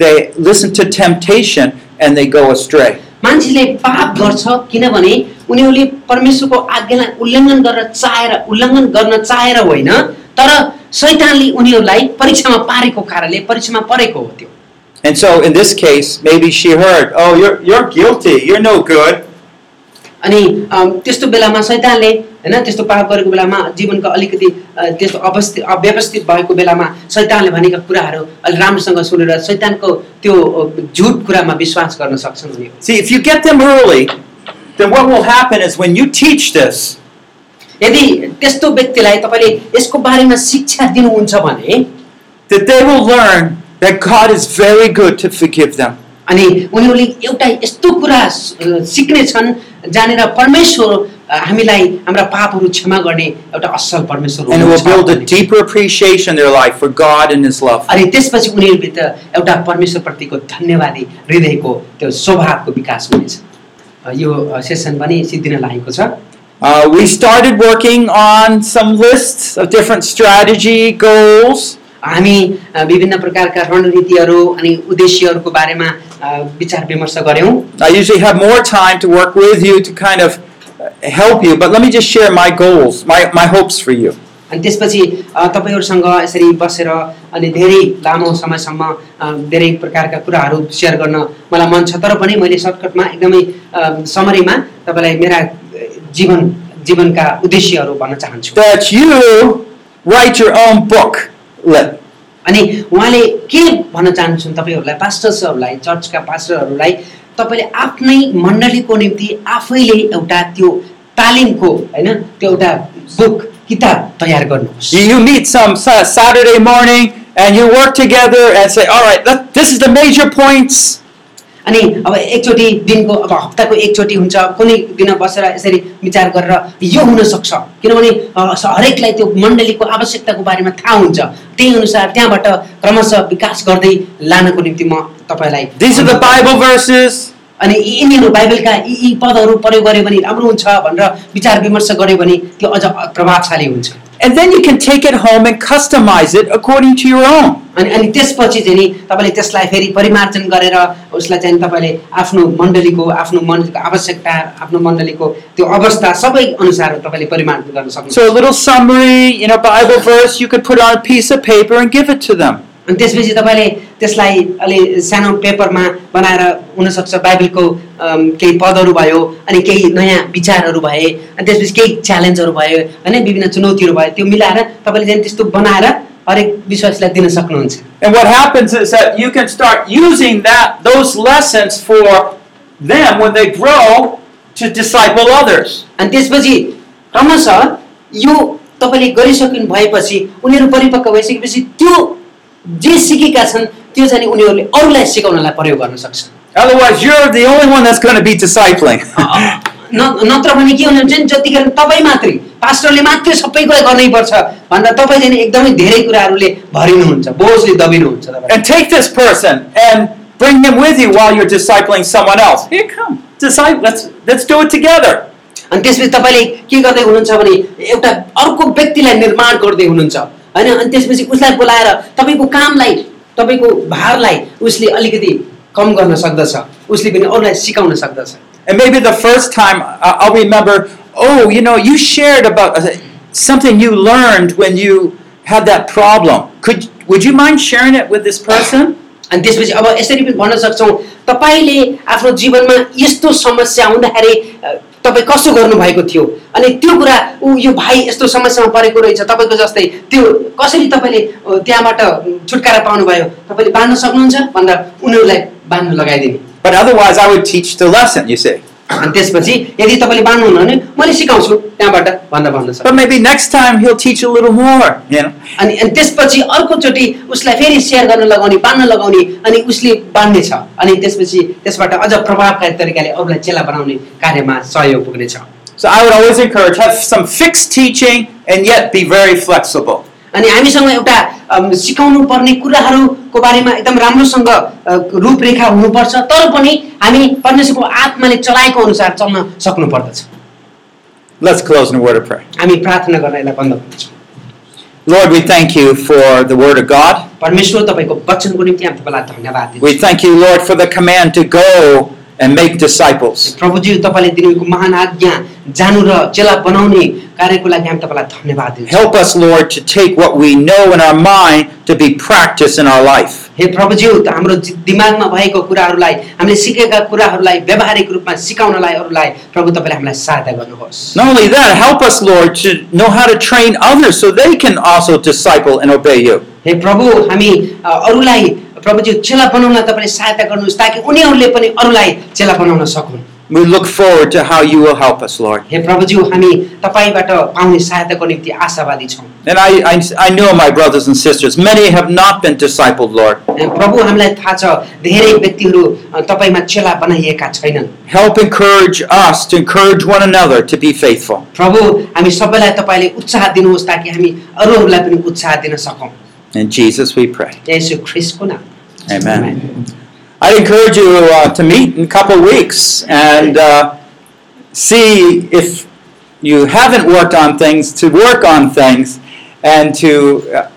they listen to temptation and they go astray. मान्छेले पाप गर्छ किनभने उनीहरूले परमेश्वरको आज्ञालाई उल्लङ्घन गर्न चाहेर उल्लङ्घन गर्न चाहेर होइन तर शैतानले उनीहरूलाई परीक्षामा पारेको कारणले परीक्षामा परेको हो त्यो And so in this case, maybe she heard, "Oh, you're you're guilty. You're no good." अनि त्यस्तो बेलामा शैतानले होइन त्यस्तो पाप गरेको बेलामा जीवनको अलिकति त्यस्तो अवस्थित अव्यवस्थित भएको बेलामा शैतानले भनेका कुराहरू अलिक राम्रोसँग सुनेर शैतानको त्यो झुट कुरामा विश्वास गर्न सक्छन् उनीहरू then what will happen is when you teach this, यदि त्यस्तो व्यक्तिलाई तपाईँले यसको बारेमा शिक्षा दिनुहुन्छ भने that they will learn that God is very good to forgive them. अनि उनीहरूले एउटा यस्तो कुरा अ, सिक्नेछन् जहाँनिर परमेश्वर अ, हामीलाई हाम्रा पापहरू क्षमा गर्ने एउटा असल परमेश्वर And it will हुनुहुन्छ build a भन्ने। deeper appreciation in their life for God and His love. अनि त्यसपछि उनीहरूभित्र एउटा परमेश्वरप्रतिको धन्यवादी हृदयको त्यो स्वभावको विकास हुनेछ अ, यो अ, सेसन पनि सिद्धिन लागेको छ Uh, we started working on some lists of different strategy goals. हामी अ, विभिन्न प्रकारका रणनीतिहरू अनि उद्देश्यहरूको बारेमा अ, विचार विमर्श गऱ्यौँ I usually have more time to work with you to kind of uh, help you, but let me just share my goals, my, my hopes for you. अनि त्यसपछि तपाईँहरूसँग यसरी बसेर अनि धेरै लामो समयसम्म धेरै प्रकारका कुराहरू सेयर गर्न मलाई मन छ। तर पनि मैले सर्टकटमा एकदमै समरीमा तपाईँलाई मेरा जीवन जीवनका उद्देश्यहरू भन्न चाहन्छु। That you write your own book. Let, अनि उहाँले के भन्न चाहन्छन् तपाईँहरूलाई? पास्टर्सहरूलाई चर्चका पास्टरहरूलाई तपाईँले आफ्नै मण्डलीको निम्ति आफैले एउटा त्यो तालिमको होइन त्यो एउटा बुक किताब तयार गर्नुहोस् you, you meet some sa- Saturday morning and you work together and say, all right, let, this is the major points. अनि अब एकचोटि दिनको अब हप्ताको एकचोटि हुन्छ कुनै दिन बसेर यसरी विचार गरेर यो हुनसक्छ किनभने अ, स- हरेकलाई त्यो मण्डलीको आवश्यकताको बारेमा थाहा हुन्छ त्यही अनुसार त्यहाँबाट क्रमशः विकास गर्दै लानको निम्ति म तपाईँलाई These are the Bible verses. अनि यी- यिनीहरू बाइबलका यी यी पदहरू प्रयोग गऱ्यो भने राम्रो हुन्छ भनेर विचार विमर्श गऱ्यो भने त्यो अझ प्रभावशाली हुन्छ And then you can take it home and customize it according to your own. अनि अनि त्यसपछि चाहिँ नि तपाईँले त्यसलाई फेरि परिमार्जन गरेर उसलाई चाहिँ तपाईँले आफ्नो मण्डलीको आफ्नो मण्डलीको आवश्यकता आफ्नो मण्डलीको त्यो अवस्था सबै अनुसार तपाईँले परिमार्जन गर्न सक्नुहुन्छ So a little summary, you know, Bible verse you could put on a piece of paper and give it to them. अनि त्यसपछि तपाईँले त्यसलाई अलि सानो पेपरमा बनाएर हुनसक्छ बाइबलको अम, केही पदहरू भयो अनि केही नयाँ विचारहरू भए अनि त्यसपछि केही च्यालेन्जहरू भयो होइन विभिन्न चुनौतीहरू भयो त्यो मिलाएर तपाईँले चाहिँ त्यस्तो बनाएर हरेक विश्वासलाई दिन सक्नुहुन्छ And what happens is that you can start using that those lessons for them when they grow to disciple others. अनि त्यसपछि क्रमशः यो तपाईँले गरिसक्नु भएपछि उनीहरू परिपक्व भइसकेपछि त्यो जे सिकेका छन् त्यो चाहिँ नि उनीहरूले अरूलाई सिकाउनलाई प्रयोग गर्न सक्छ Otherwise, you're the only one that's going to be discipling. न नत्र भने के हुनुहुन्छ नि जतिखेर तपाईँ मात्रै पास्टरले मात्रै सबै कुरा गर्नैपर्छ भन्दा तपाईँ चाहिँ नि एकदमै धेरै कुराहरूले भरिनुहुन्छ बोझले दबिनुहुन्छ तपाईँ and take this person and bring him with you while you're discipling someone else. Here, come, disciple. Let's let's do it together. अनि त्यसपछि तपाईँले के गर्दै हुनुहुन्छ भने एउटा अर्को व्यक्तिलाई निर्माण गर्दै हुनुहुन्छ होइन अनि त्यसपछि उसलाई बोलाएर तपाईँको कामलाई तपाईँको भारलाई उसले अलिकति कम गर्न सक्दछ उसले पनि अरूलाई सिकाउन सक्दछ And maybe the first time I- I'll remember, oh, you know, you shared about uh, something you learned when you had that problem. Could would you mind sharing it with this person? अनि त्यसपछि अब यसरी पनि भन्न सक्छौँ तपाईँले आफ्नो जीवनमा यस्तो समस्या हुँदाखेरि अ, तपाईँ कसो गर्नुभएको थियो अनि त्यो कुरा ऊ यो भाइ यस्तो समस्यामा परेको रहेछ तपाईँको जस्तै त्यो कसरी तपाईँले त्यहाँबाट छुटकारा पाउनुभयो तपाईँले बाँध्न सक्नुहुन्छ भन्दा उनीहरूलाई बाँध्न लगाइदिने But otherwise, I would teach the lesson. You see. अनि त्यसपछि यदि तपाईँले बाँध्नुहुन्न भने मैले सिकाउँछु त्यहाँबाट भन्दा भन्न सक्छु But maybe next time he'll teach a little more. You know. अनि अनि त्यसपछि अर्कोचोटि उसलाई फेरि सेयर गर्न लगाउने बाँध्न लगाउने अनि उसले बाँध्ने छ अनि त्यसपछि त्यसबाट अझ प्रभावकारी तरिकाले अरूलाई चेला बनाउने कार्यमा सहयोग पुग्नेछ So I would always encourage have some fixed teaching and yet be very flexible. अनि हामीसँग एउटा सिकाउनु पर्ने कुराहरूको बारेमा एकदम राम्रोसँग रूपरेखा हुनुपर्छ तर पनि हामी परमेश्वरको आत्माले चलाएको अनुसार चल्न सक्नु पर्दछ Let's close in a word of prayer. हामी प्रार्थना गर्न यसलाई बन्द गर्छौँ Lord, we thank you for the word of God. We thank you, Lord, for the command to go and make disciples. प्रभुजी तपाईँले दिनुभएको महान आज्ञा जानु र चेला बनाउने कार्यको लागि हामी तपाईँलाई धन्यवाद दिन्छौँ Help us, Lord, to take what we know in our mind to be practiced in our life. हे प्रभुज्यू त हाम्रो जि- दिमागमा भएको कुराहरूलाई हामीले सिकेका कुराहरूलाई व्यावहारिक रूपमा सिकाउनलाई अरूलाई प्रभु तपाईँले हामीलाई सहायता गर्नुहोस् Not only that, help us, Lord, to know how to train others so they can also disciple and obey you. हे प्रभु हामी अ, अरूलाई प्रभुज्यू चेला बनाउन तपाईँले सहायता गर्नुहोस् ताकि उनीहरूले पनि अरूलाई चेला बनाउन सकुन् We look forward to how you will help us, Lord. हे प्रभुज्यू हामी तपाईँबाट पाउने सहायताको निम्ति आशावादी छौँ And I, I, I know my brothers and sisters, many have not been discipled, Lord. हे प्रभु हामीलाई थाहा छ धेरै व्यक्तिहरू अ, तपाईँमा चेला बनाइएका छैनन् Help encourage us to encourage one another to be faithful. प्रभु हामी सबैलाई तपाईँले उत्साह दिनुहोस् ताकि हामी अरूहरूलाई पनि उत्साह दिन सकौँ In Jesus we pray. यसो ख्रिस्टको नाम Amen. I'd encourage you uh, to meet in a couple of weeks and uh, see if you haven't worked on things, to work on things and to uh,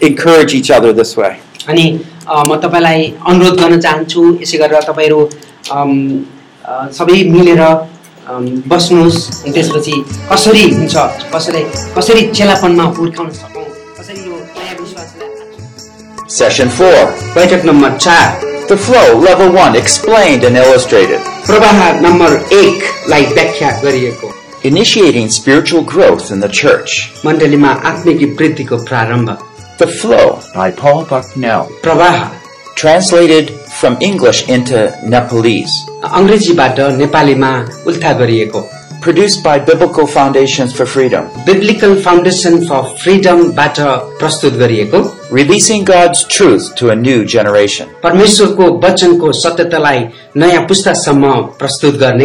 encourage each other this way. अनि अ, म तपाईँलाई अनुरोध गर्न चाहन्छु यसै गरेर तपाईँहरू अम, अ, सबै मिलेर अम, बस्नुहोस् अनि त्यसपछि कसरी हुन्छ कसरी कसरी चेलापनमा हुर्काउन सकौँ कसरी यो नयाँ विश्वासलाई Session 4. बैठक नम्बर चार The flow, level 1, explained and illustrated. प्रवाह नम्बर एकलाई व्याख्या गरिएको Initiating spiritual growth in the church. मण्डलीमा आत्मिक वृद्धिको प्रारम्भ The flow by Paul Bucknell. प्रवाह Translated from English into Nepalese. अङ्ग्रेजीबाट नेपालीमा उल्था गरिएको Produced by Biblical Foundations for Freedom. Biblical foundation for फ्रिडमबाट प्रस्तुत गरिएको Releasing God's truth to a new generation. परमेश्वरको वचनको सत्यतालाई नयाँ पुस्तासम्म प्रस्तुत गर्ने